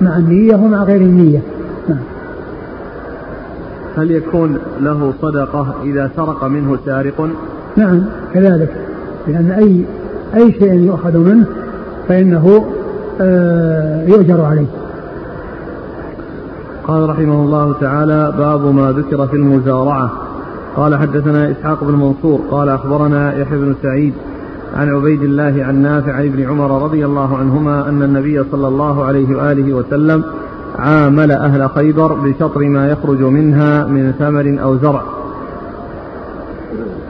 مع النية ومع غير النية نعم. هل يكون له صدقة إذا سرق منه سارق؟ نعم كذلك لأن أي أي شيء يؤخذ منه فإنه يؤجر عليه. قال رحمه الله تعالى باب ما ذكر في المزارعة. قال حدثنا إسحاق بن منصور. قال أخبرنا يحيى بن سعيد عن عبيد الله عن نافع عن ابن عمر رضي الله عنهما أن النبي صلى الله عليه وآله وسلم عامل أهل خيبر بشطر ما يخرج منها من ثمر أو زرع.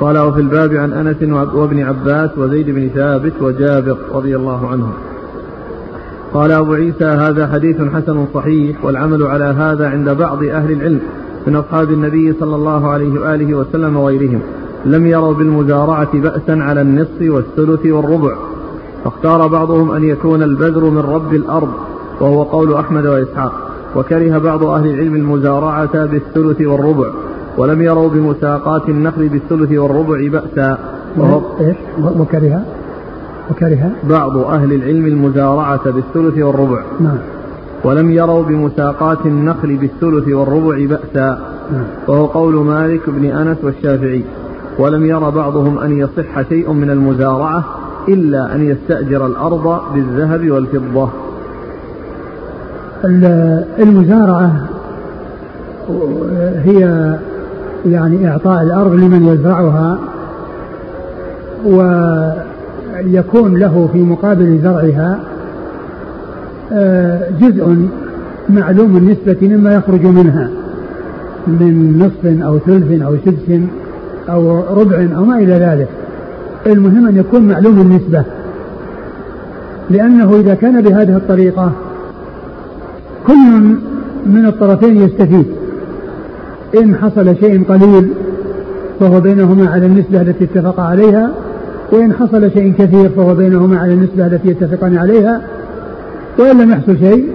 قال وفي الباب عن أنس وابن عباس وزيد بن ثابت وجابر رضي الله عنهم قال أبو عيسى هذا حديث حسن صحيح والعمل على هذا عند بعض أهل العلم من أصحاب النبي صلى الله عليه وآله وسلم وغيرهم. لم يروا بالمزارعة بأسا على النصف والثلث والربع. فاختار بعضهم أن يكون البذر من رب الأرض وهو قول أحمد وإسحاق. وكره بعض أهل العلم المزارعة بالثلث والربع. ولم يروا بمساقات النخل بالثلث والربع بأسا. وهو إيش؟ وكره وكره بعض أهل العلم المزارعة بالثلث والربع. نعم. ولم يروا بمساقات النخل بالثلث والربع بأسا. نعم. وهو قول مالك بن أنس والشافعي. ولم ير بعضهم أن يصح شيء من المزارعة إلا أن يستأجر الأرض بالذهب والفضة. المزارعة هي يعني إعطاء الأرض لمن يزرعها ويكون له في مقابل زرعها آه، جزء معلوم النسبة مما يخرج منها من نصف أو ثلث أو سدس أو ربع أو ما إلى ذلك. المهم أن يكون معلوم النسبة لأنه إذا كان بهذه الطريقة كل من الطرفين يستفيد. إن حصل شيء قليل فهو بينهما على النسبة التي اتفق عليها وإن حصل شيء كثير فهو بينهما على النسبة التي يتفقان عليها وإن لم يحصل شيء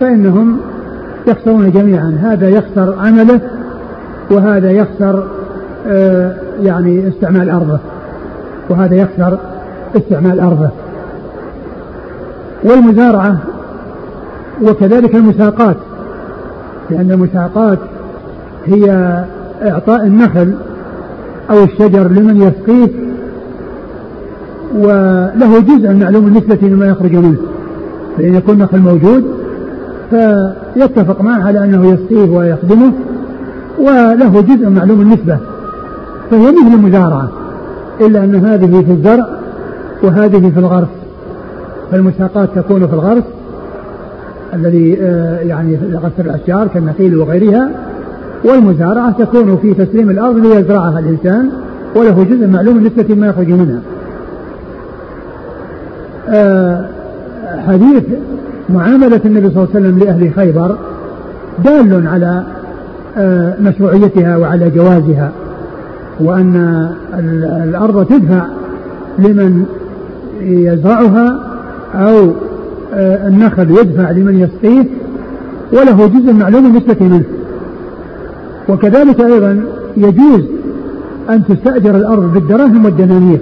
فإنهم يخسرون جميعا. هذا يخسر عمله وهذا يخسر آه يعني استعمال أرضه وهذا يخسر استعمال أرضه. والمزارعة وكذلك المساقات لأن المساقات هي إعطاء النخل أو الشجر لمن يسقيه وله جزء معلوم النسبة مما يخرج منه. فإن يكون نخل موجود فيتفق معه على أنه يسقيه ويخدمه وله جزء معلوم النسبة فهي مثل المزارعة إلا أن هذه في الزرع وهذه في الغرس. فالمساقات تكون في الغرس الذي آه، يعني غرس الأشجار كالنخيل وغيرها والمزارعة تكون في تسليم الأرض ليزرعها الإنسان وله جزء معلوم نسبة ما يخرج منها. آه، حديث معاملة النبي صلى الله عليه وسلم لأهل خيبر دال على آه، مشروعيتها وعلى جوازها وأن الأرض تدفع لمن يزرعها أو آه، النخل يدفع لمن يسقيه وله جزء معلوم بالنسبة منه. وكذلك أيضا يجوز أن تستأجر الأرض بالدراهم والدنانير.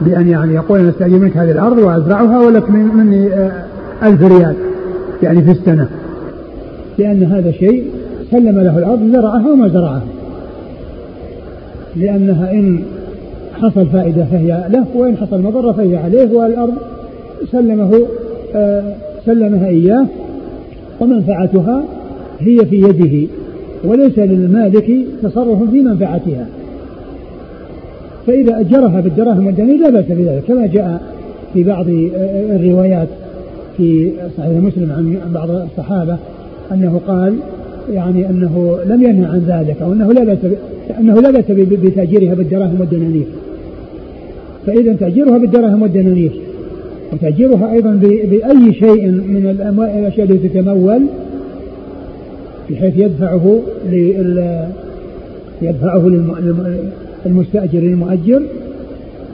بأن يعني يقول أنا أستأجر منك هذه الأرض وأزرعها ولك من مني آه، ألف ريال يعني في السنة. لأن هذا شيء سلم له الأرض زرعها وما زرعها. لأنها إن حصل فائدة فهي له وإن حصل مضرة فهي عليه والأرض سلمه آه سلمها إياه ومنفعتها هي في يده. وليس للمالك تصرف في منفعتها. فإذا أجرها بالدراهم والدنانير لا بأس بذلك كما جاء في بعض آه، الروايات في صحيح مسلم عن بعض الصحابة أنه قال يعني أنه لم ينهى عن ذلك أو أنه لا بأس أنه لا بأس بتأجيرها بالدراهم والدنانير. فإذا تأجيرها بالدراهم والدنانير وتأجيرها أيضا بأي شيء من الأشياء التي تتمول بحيث يدفعه لل يدفعه للمستأجر للمؤجر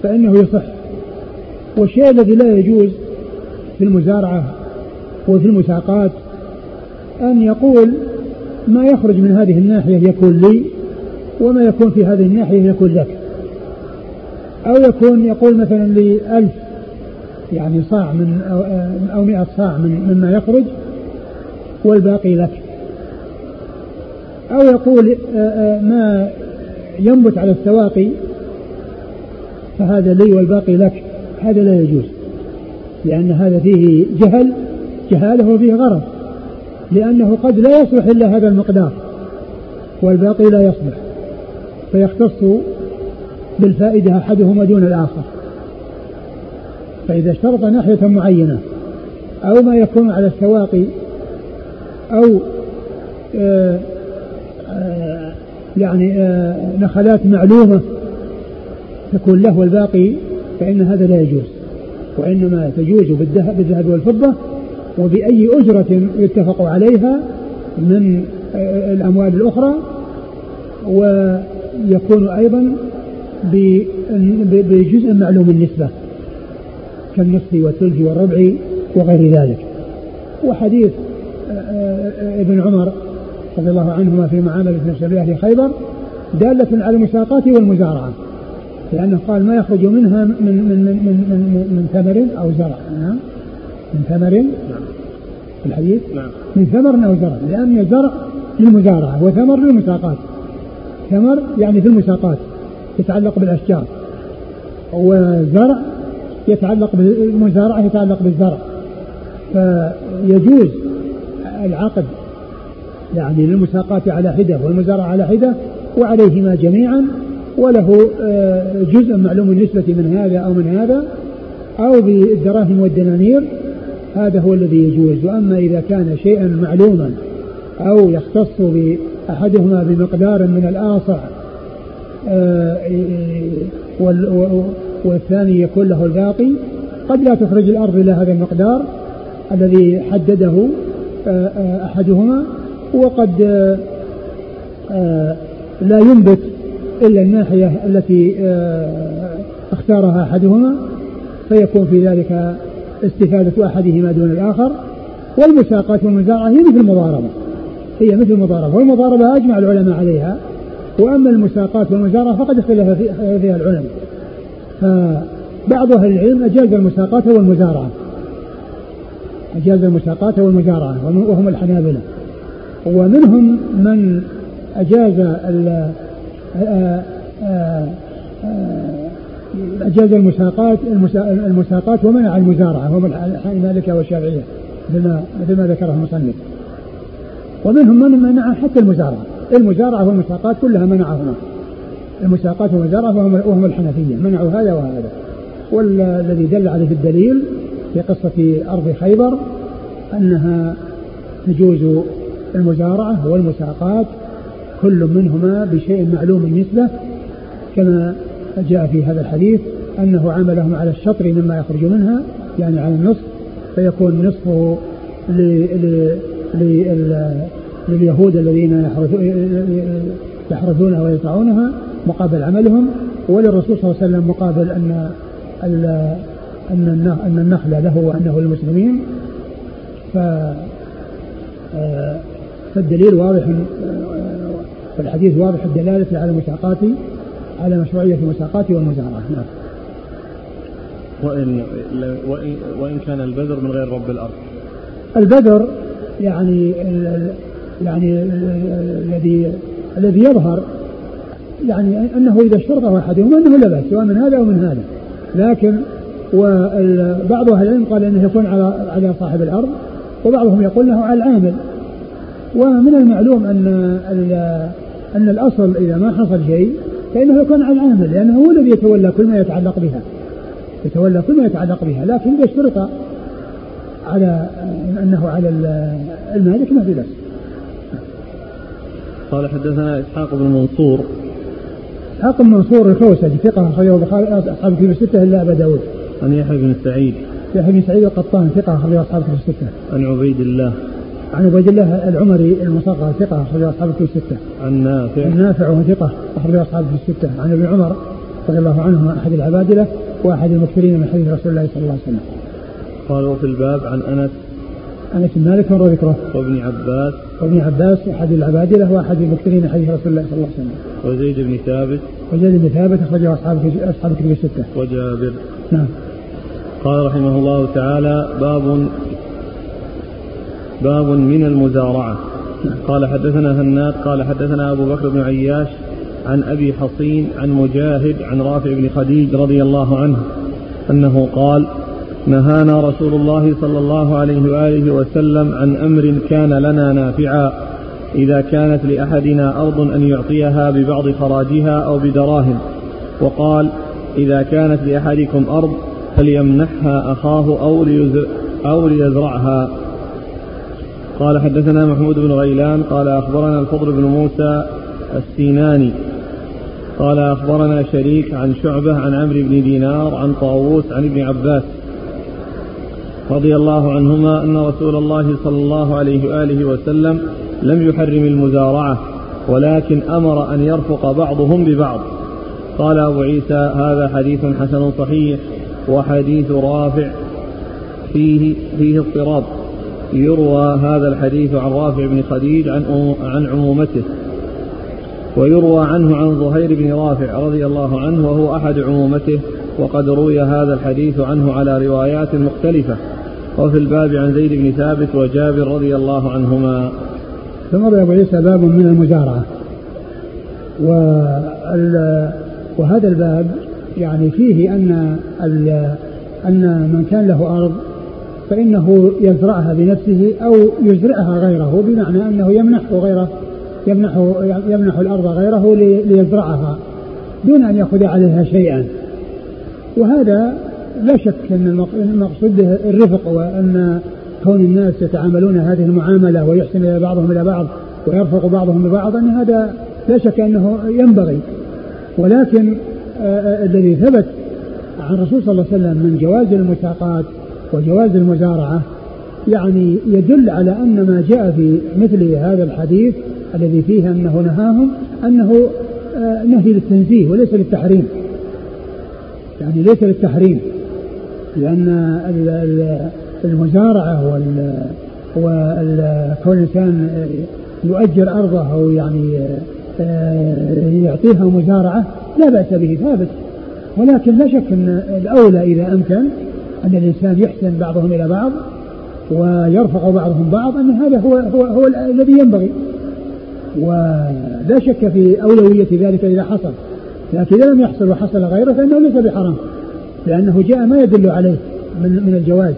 فإنه يصح. والشيء الذي لا يجوز في المزارعة وفي المساقات أن يقول ما يخرج من هذه الناحية يكون لي وما يكون في هذه الناحية يكون لك. أو يكون يقول مثلا لي ألف يعني صاع من أو, مئة صاع من مما يخرج والباقي لك. أو يقول آه، آه، ما ينبت على السواقي فهذا لي والباقي لك هذا لا يجوز لأن هذا فيه جهل جهاله وفيه غرض لأنه قد لا يصلح إلا هذا المقدار والباقي لا يصلح فيختص بالفائدة أحدهما دون الآخر فإذا اشترط ناحية معينة أو ما يكون على السواقي أو آه، يعني آآ نخلات معلومة تكون له والباقي فإن هذا لا يجوز. وإنما تجوز بالذهب, والفضة وبأي أجرة يتفق عليها من الأموال الأخرى يكون أيضا بجزء معلوم النسبة كالنصف والثلث والربع وغير ذلك. وحديث آه، آه، ابن عمر رضي الله عنهما في معاملة النبي في خيبر دالة على المساقات والمزارعة. لأنه قال ما يخرج منها من من من من, من, من ثمر أو زرع. نعم. من ثمر. نعم. في الحديث؟ نعم. من ثمر أو زرع. لأن الزرع للمزارعة وثمر للمساقات ثمر يعني في المساقات يتعلق بالأشجار. وزرع يتعلق بالمزارعة يتعلق بالزرع. فيجوز العقد يعني للمساقات على حدة والمزارعة على حدة وعليهما جميعا وله آه، جزء معلوم النسبة من هذا أو من هذا أو بالدراهم والدنانير هذا هو الذي يجوز. وأما إذا كان شيئا معلوما أو يختص بأحدهما بمقدار من الآصع آه، والثاني يكون له الباقي قد لا تخرج الأرض إلى هذا المقدار الذي حدده آه، أحدهما. وقد لا ينبت إلا الناحية التي آه، اختارها أحدهما فيكون في ذلك استفادة أحدهما دون الآخر. والمساقات والمزارعة هي مثل المضاربة هي مثل المضاربة والمضاربة أجمع العلماء عليها وأما المساقات والمزارعة فقد اختلف فيها العلماء. فبعض أهل العلم أجاز المساقات والمزارعة أجاز المساقات والمزارعة وهم الحنابلة. ومنهم من أجاز أجاز المساقات المساقات ومنع المزارعة هم المالكة والشافعية مثل ما ذكره المصنف. ومنهم من منع حتى المزارعة. المزارعة والمساقات كلها منعهما. المساقات والمزارعة وهم الحنفية منعوا هذا وهذا. والذي دل عليه الدليل في قصة أرض خيبر أنها تجوز المزارعة والمساقات كل منهما بشيء معلوم النسبة كما جاء في هذا الحديث أنه عملهم على الشطر مما يخرج منها يعني على النصف فيكون نصفه لليهود الذين يحرثونها ويقطعونها مقابل عملهم وللرسول صلى الله عليه وسلم مقابل أن أن أن النخل له وأنه للمسلمين. ف فالدليل واضح فالحديث واضح الدلالة على المساقات على مشروعية المساقات والمزارعة نعم. وإن, وإن, وإن كان البذر من غير رب الأرض. البذر يعني يعني الذي الذي يظهر يعني أنه إذا اشترطه احدهما أنه لا بأس سواء من هذا أو من هذا. لكن وبعض أهل العلم قال إنه يكون على على صاحب الأرض وبعضهم يقول له على العامل. ومن المعلوم أن أن الأصل إذا ما حصل شيء فإنه يكون على العامل لأنه هو الذي يتولى كل ما يتعلق بها يتولى كل ما يتعلق بها لكن إذا اشترط على أنه على المالك ما في بأس. قال حدثنا إسحاق بن منصور. إسحاق بن منصور الكوسجي ثقة أخرجه أصحاب الكتب الستة إلا أبا داود. عن يحيى بن سعيد. يحيى بن سعيد القطان ثقة أخرجه أصحاب الكتب الستة. عن عبيد الله. عن عبيد الله العمري المصغر ثقة أخرج أصحاب الكتب الستة. عن نافع. عن نافع وهو ثقة أخرج أصحاب الكتب الستة. عن ابن عمر رضي الله عنهما أحد العبادلة وأحد المكثرين من حديث رسول الله صلى الله عليه وسلم. قال وفي الباب عن أنس أنس بن مالك مر ذكره. وابن عباس. وابن عباس أحد العبادلة وأحد المكثرين من حديث رسول الله صلى الله عليه وسلم. وزيد بن ثابت. وزيد بن ثابت أخرجه أصحاب أصحاب الكتب الستة. وجابر. نعم. قال رحمه الله تعالى باب باب من المزارعة. قال حدثنا هناد قال حدثنا أبو بكر بن عياش عن أبي حصين عن مجاهد عن رافع بن خديج رضي الله عنه أنه قال نهانا رسول الله صلى الله عليه وآله وسلم عن أمر كان لنا نافعا إذا كانت لأحدنا أرض أن يعطيها ببعض خراجها أو بدراهم وقال إذا كانت لأحدكم أرض فليمنحها أخاه أو, أو ليزرعها. قال حدثنا محمود بن غيلان قال أخبرنا الفضل بن موسى السيناني قال أخبرنا شريك عن شعبة عن عمرو بن دينار عن طاووس عن ابن عباس رضي الله عنهما أن رسول الله صلى الله عليه وآله وسلم لم يحرم المزارعة ولكن أمر أن يرفق بعضهم ببعض. قال أبو عيسى هذا حديث حسن صحيح وحديث رافع فيه فيه اضطراب. يروى هذا الحديث عن رافع بن خديج عن عن عمومته ويروى عنه عن زهير بن رافع رضي الله عنه وهو أحد عمومته وقد روي هذا الحديث عنه على روايات مختلفة وفي الباب عن زيد بن ثابت وجابر رضي الله عنهما. ثم أبو عيسى باب من المزارعة وهذا الباب يعني فيه أن أن من كان له أرض فإنه يزرعها بنفسه أو يزرعها غيره بمعنى أنه يمنح غيره يمنح يمنح الأرض غيره ليزرعها دون أن يأخذ عليها شيئا. وهذا لا شك أن المقصود به الرفق وأن كون الناس يتعاملون هذه المعاملة ويحسن إلى بعضهم إلى بعض ويرفق بعضهم ببعض أن هذا لا شك أنه ينبغي. ولكن الذي ثبت عن الرسول صلى الله عليه وسلم من جواز المساقات وجواز المزارعة يعني يدل على أن ما جاء في مثل هذا الحديث الذي فيه أنه نهاهم أنه آه، نهي للتنزيه وليس للتحريم. يعني ليس للتحريم لأن المزارعة وكون الإنسان يؤجر أرضه أو يعني آه، يعطيها مزارعة لا بأس به ثابت ولكن لا شك أن الأولى إذا أمكن أن الإنسان يحسن بعضهم إلى بعض ويرفق بعضهم بعض أن هذا هو هو هو الذي ينبغي. ولا شك في أولوية ذلك إذا حصل. لكن إذا لم يحصل وحصل غيره فإنه ليس بحرام لأنه جاء ما يدل عليه من من الجواز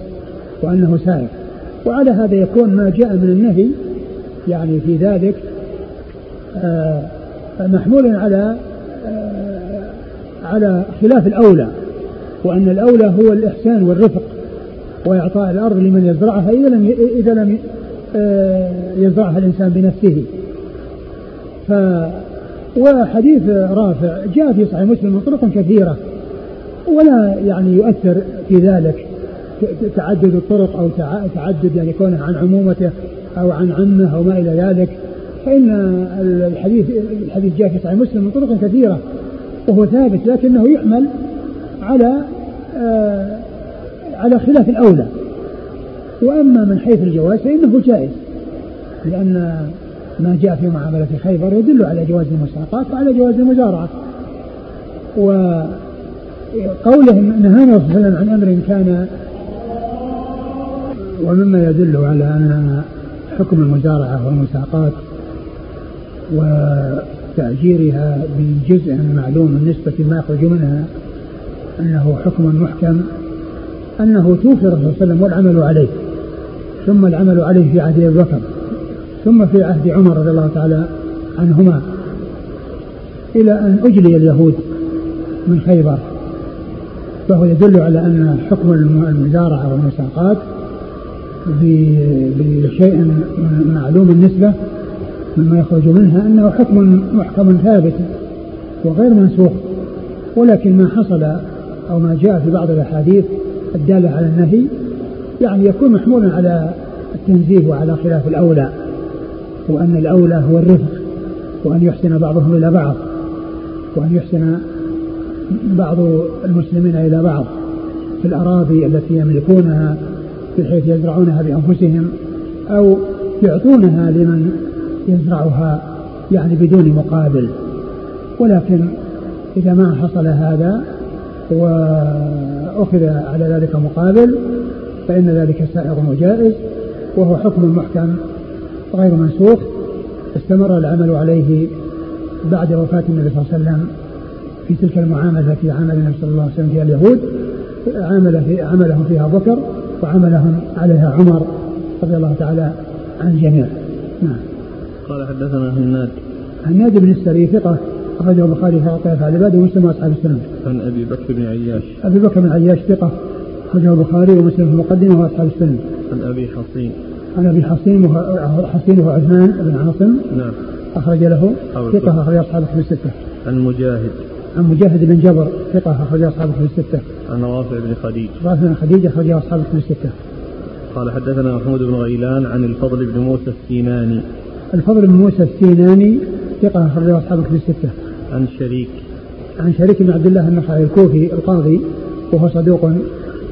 وأنه سائر وعلى هذا يكون ما جاء من النهي يعني في ذلك آه محمول على آه على خلاف الأولى. وأن الأولى هو الإحسان والرفق وإعطاء الأرض لمن يزرعها إذا لم إذا لم آه يزرعها الإنسان بنفسه. ف وحديث رافع جاء في صحيح مسلم من طرق كثيرة ولا يعني يؤثر في ذلك تعدد الطرق أو تعدد يعني كونه عن عمومته أو عن عمه أو ما إلى ذلك. فإن الحديث الحديث جاء في صحيح مسلم من طرق كثيرة وهو ثابت لكنه يحمل على آه على خلاف الأولى. وأما من حيث الجواز فإنه جائز لأن ما جاء في معاملة خيبر يدل على جواز المساقات وعلى جواز المزارعة. وقوله نهانا صلى الله عليه وسلم عن أمر كان ومما يدل على أن حكم المزارعة والمساقات وتأجيرها بجزء معلوم النسبة ما يخرج منها أنه حكم محكم أنه توفي الرسول صلى الله عليه وسلم والعمل عليه ثم العمل عليه في عهد أبي بكر ثم في عهد عمر رضي الله تعالى عنهما إلى أن أجلي اليهود من خيبر فهو يدل على أن حكم المزارعة والمساقات بشيء معلوم النسبة مما يخرج منها أنه حكم محكم ثابت وغير منسوخ ولكن ما حصل أو ما جاء في بعض الأحاديث الدالة على النهي يعني يكون محمولا على التنزيه وعلى خلاف الأولى وأن الأولى هو الرفق وأن يحسن بعضهم إلى بعض وأن يحسن بعض المسلمين إلى بعض في الأراضي التي يملكونها بحيث يزرعونها بأنفسهم أو يعطونها لمن يزرعها يعني بدون مقابل. ولكن إذا ما حصل هذا وأخذ على ذلك مقابل فإن ذلك سائغ وجائز وهو حكم محكم غير منسوخ استمر العمل عليه بعد وفاة النبي صلى الله عليه وسلم في تلك المعاملة التي عامل النبي صلى الله عليه وسلم فيها اليهود عمل في عملهم فيها بكر وعملهم عليها عمر رضي الله تعالى عن الجميع. نعم. قال حدثنا هناد. هناد بن السري ثقة. أخرجه البخاري في عطاء العباد ومسلم وأصحاب السنن. عن أبي بكر بن عياش. أبي بكر بن عياش ثقة أخرجه البخاري ومسلم في المقدمة وأصحاب السنن. عن أبي حصين. عن أبي حصين حصين هو عثمان بن عاصم. نعم. أخرج له ثقة أخرج أصحاب الكتب الستة. عن مجاهد. عن مجاهد بن جبر ثقة أخرج أصحاب الكتب الستة. عن رافع بن خديج. رافع بن خديج أخرج أصحاب الكتب الستة. قال حدثنا محمود بن غيلان عن الفضل بن موسى السيناني. الفضل بن موسى السيناني ثقة أخرجه أصحاب كتب الستة. عن شريك. عن شريك بن عبد الله النخعي الكوفي القاضي وهو صدوق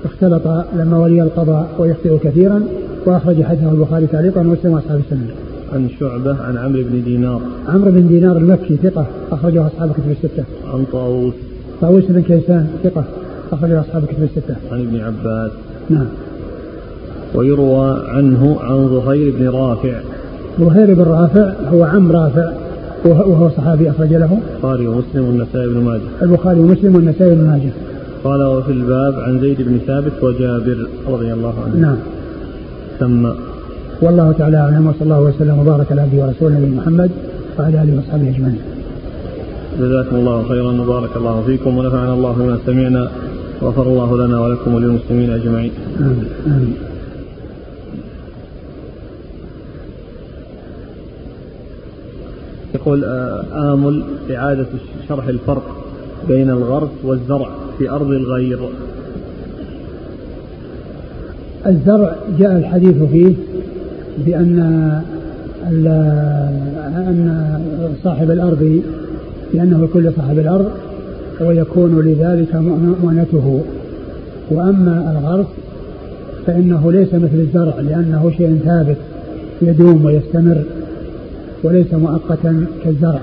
اختلط لما ولي القضاء ويخطئ كثيرا وأخرج حديثه البخاري تعليقا ومسلم وأصحاب السنة. عن شعبة عن عمرو بن دينار. عمرو بن دينار المكي ثقة أخرجه أصحاب كتب الستة. عن طاووس. طاووس بن كيسان ثقة أخرجه أصحاب كتب الستة. عن ابن عباس. نعم. ويروى عنه عن ظهير بن رافع ظهير بن رافع هو عم رافع وهو صحابي أخرج له البخاري ومسلم والنسائي بن ماجه البخاري ومسلم والنسائي بن ماجه قال وفي الباب عن زيد بن ثابت وجابر رضي الله عنه نعم ثم والله تعالى أعلم وصلى الله وسلم وبارك على عبده ورسوله نبينا محمد وعلى آله واصحابه أجمعين. جزاكم الله خيرا وبارك الله فيكم ونفعنا الله بما سمعنا وغفر الله لنا ولكم وللمسلمين أجمعين. آمين. آمين. يقول آه، آمل إعادة شرح الفرق بين الغرس والزرع في أرض الغير. الزرع جاء الحديث فيه بأن أن صاحب الأرض بأنه يكون لصاحب الأرض ويكون لذلك مؤنته. وأما الغرس فإنه ليس مثل الزرع لأنه شيء ثابت يدوم ويستمر. وليس مؤقتا كالزرع.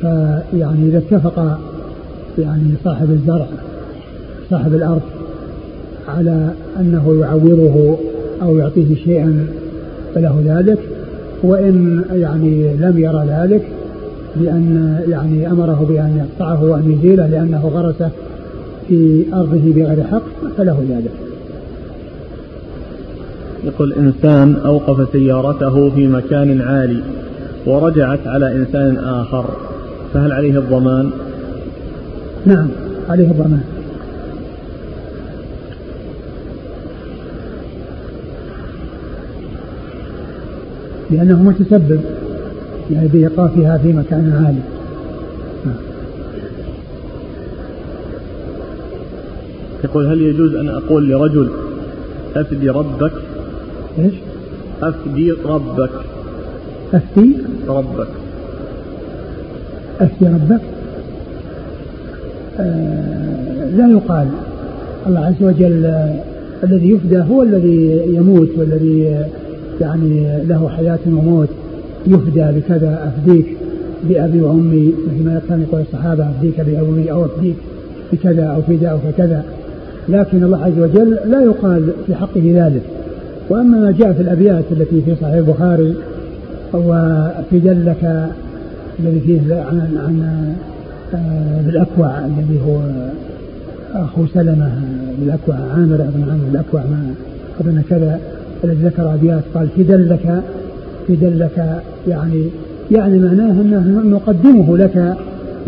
فيعني إذا اتفق يعني صاحب الزرع صاحب الأرض على أنه يعوضه أو يعطيه شيئا فله ذلك وإن يعني لم يرى ذلك بأن يعني أمره بأن يقطعه وأن يزيله لأنه غرسه في أرضه بغير حق فله ذلك. يقول إنسان أوقف سيارته في مكان عالي ورجعت على إنسان آخر فهل عليه الضمان؟ نعم عليه الضمان. لأنه متسبب يعني بإيقافها في مكان عالي. يقول هل يجوز أن أقول لرجل أفدي ربك؟ إيش؟ أفدي ربك. أفدي؟ ربك. أفدي ربك؟ آه لا يقال. الله عز وجل آه الذي يفدى هو الذي يموت والذي يعني له حياة وموت. يفدى بكذا أفديك بأبي وأمي مثل ما كان يقول الصحابة أفديك بأبي أو أفديك بكذا أو فداء أو كذا. لكن الله عز وجل لا يقال في حقه ذلك. وأما ما جاء في الأبيات التي في صحيح البخاري وفي دلك الذي فيه عن عن آه، بالأكوع الذي هو أخو سلمة بالأكوع عامر بن عامر بالأكوع ما أظن كذا الذي ذكر أبيات قال في دلك في دلك يعني يعني معناه أنه نقدمه لك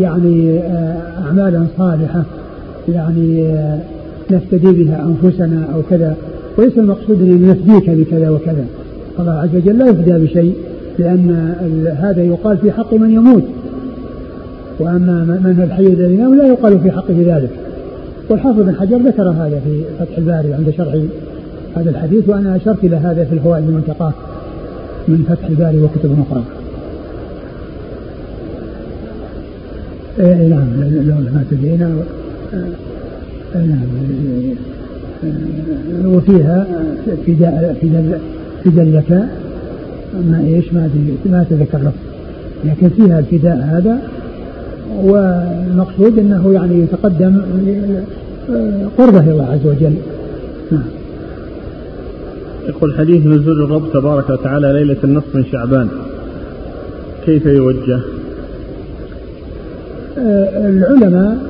يعني آه، أعمالا صالحة يعني آه، نفتدي بها أنفسنا أو كذا. وليس المقصود أن نفديك بكذا وكذا. الله عز وجل لا يفدى بشيء لأن هذا يقال في حق من يموت. وأما من الحي الذي ينام لا يقال في حقه ذلك. والحافظ بن حجر ذكر هذا في فتح الباري عند شرح هذا الحديث وأنا أشرت إلى هذا في الفوائد المنتقاة من فتح الباري وكتب أخرى إيه نعم لو ما تدينا إيه نعم وفيها فداء فداء فداء لك ما إيش؟ ما ما أتذكر له لكن فيها الفداء هذا والمقصود أنه يعني يتقدم قربه إلى الله عز وجل. نعم. يقول حديث نزول الرب تبارك وتعالى ليلة النصف من شعبان. كيف يوجه؟ العلماء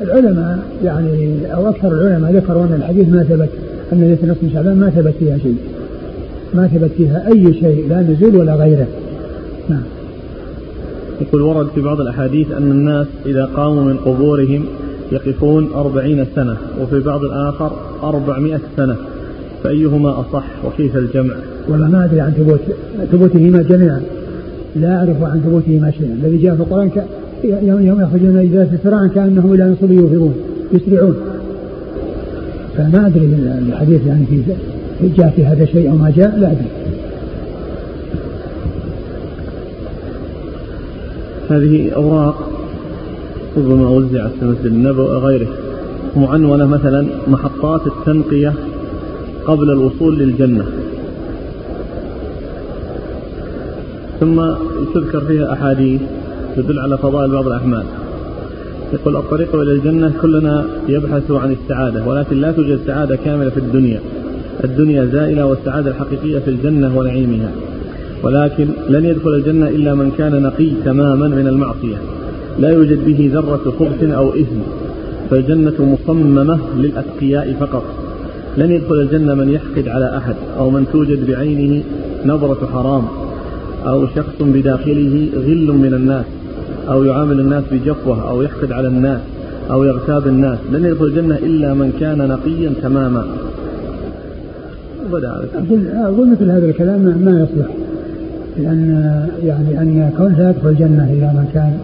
العلماء يعني أو أكثر العلماء ذكروا أن الحديث ما ثبت أن ليلة نصف من شعبان ما ثبت فيها شيء. ما ثبت فيها أي شيء لا نزول ولا غيره. نعم. يقول ورد في بعض الأحاديث أن الناس إذا قاموا من قبورهم يقفون أربعين سنة وفي بعض الآخر أربعمائة سنة فأيهما أصح وكيف الجمع والله ما أدري عن ثبوت ثبوتهما جميعا لا أعرف عن ثبوتهما شيئا الذي جاء في القرآن يوم يخرجون إذا سراعا كأنهم إلى نصب يوفرون يسرعون. فما أدري الحديث يعني في جاء في هذا شيء أو ما جاء لا أدري. هذه أوراق ربما وزعت في مسجد النبوي وغيره معنونة مثلا محطات التنقية قبل الوصول للجنة. ثم تذكر فيها أحاديث تدل على فضائل بعض الأعمال يقول الطريق إلى الجنة كلنا يبحث عن السعادة ولكن لا توجد سعادة كاملة في الدنيا. الدنيا زائلة والسعادة الحقيقية في الجنة ونعيمها. ولكن لن يدخل الجنة إلا من كان نقي تماما من المعصية. لا يوجد به ذرة خبث أو إثم. فالجنة مصممة للأتقياء فقط. لن يدخل الجنة من يحقد على أحد أو من توجد بعينه نظرة حرام أو شخص بداخله غل من الناس. أو يعامل الناس بجفوة أو يحقد على الناس أو يغتاب الناس لن يدخل الجنة إلا من كان نقيا تماما. بدأ أقول أقول مثل هذا الكلام ما يصلح. لأن يعني أن كون لا يدخل الجنة إلا من كان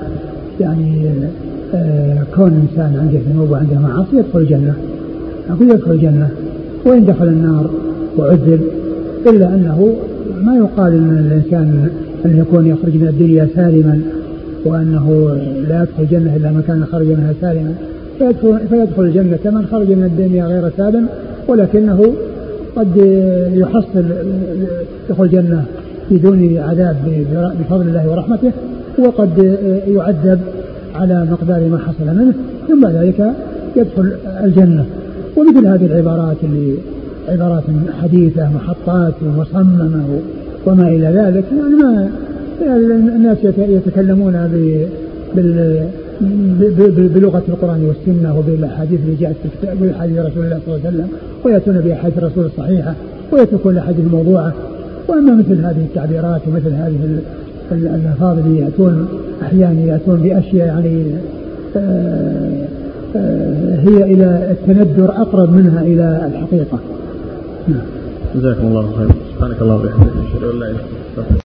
يعني آه، كون إنسان عنده ذنوب وعنده معاصي يدخل الجنة. أقول يدخل الجنة وإن دخل النار وعذب إلا أنه ما يقال أن الإنسان أن يكون يخرج من الدنيا سالما. وأنه لا يدخل الجنة إلا من كان خرج منها سالما. فيدخل, فيدخل الجنة كمن خرج من الدنيا غير سالم ولكنه قد يحصل يدخل الجنة بدون عذاب بفضل الله ورحمته وقد يعذب على مقدار ما حصل منه ثم ذلك يدخل الجنة. ومثل هذه العبارات اللي عبارات حديثة محطات ومصممة وما إلى ذلك يعني ما الناس يتكلمون بلغة القرآن والسنة وبالأحاديث اللي جاءت في بأحاديث رسول الله صلى الله عليه وسلم ويأتون بأحاديث الرسول الصحيحة ويتركون الأحاديث الموضوعة. وأما مثل هذه التعبيرات ومثل هذه الألفاظ اللي يأتون أحيانا يأتون بأشياء يعني آه، آه، هي إلى التندر أقرب منها إلى الحقيقة. نعم. جزاكم الله خير. سبحانك اللهم وبحمدك أشهد أن لا إله إلا أنت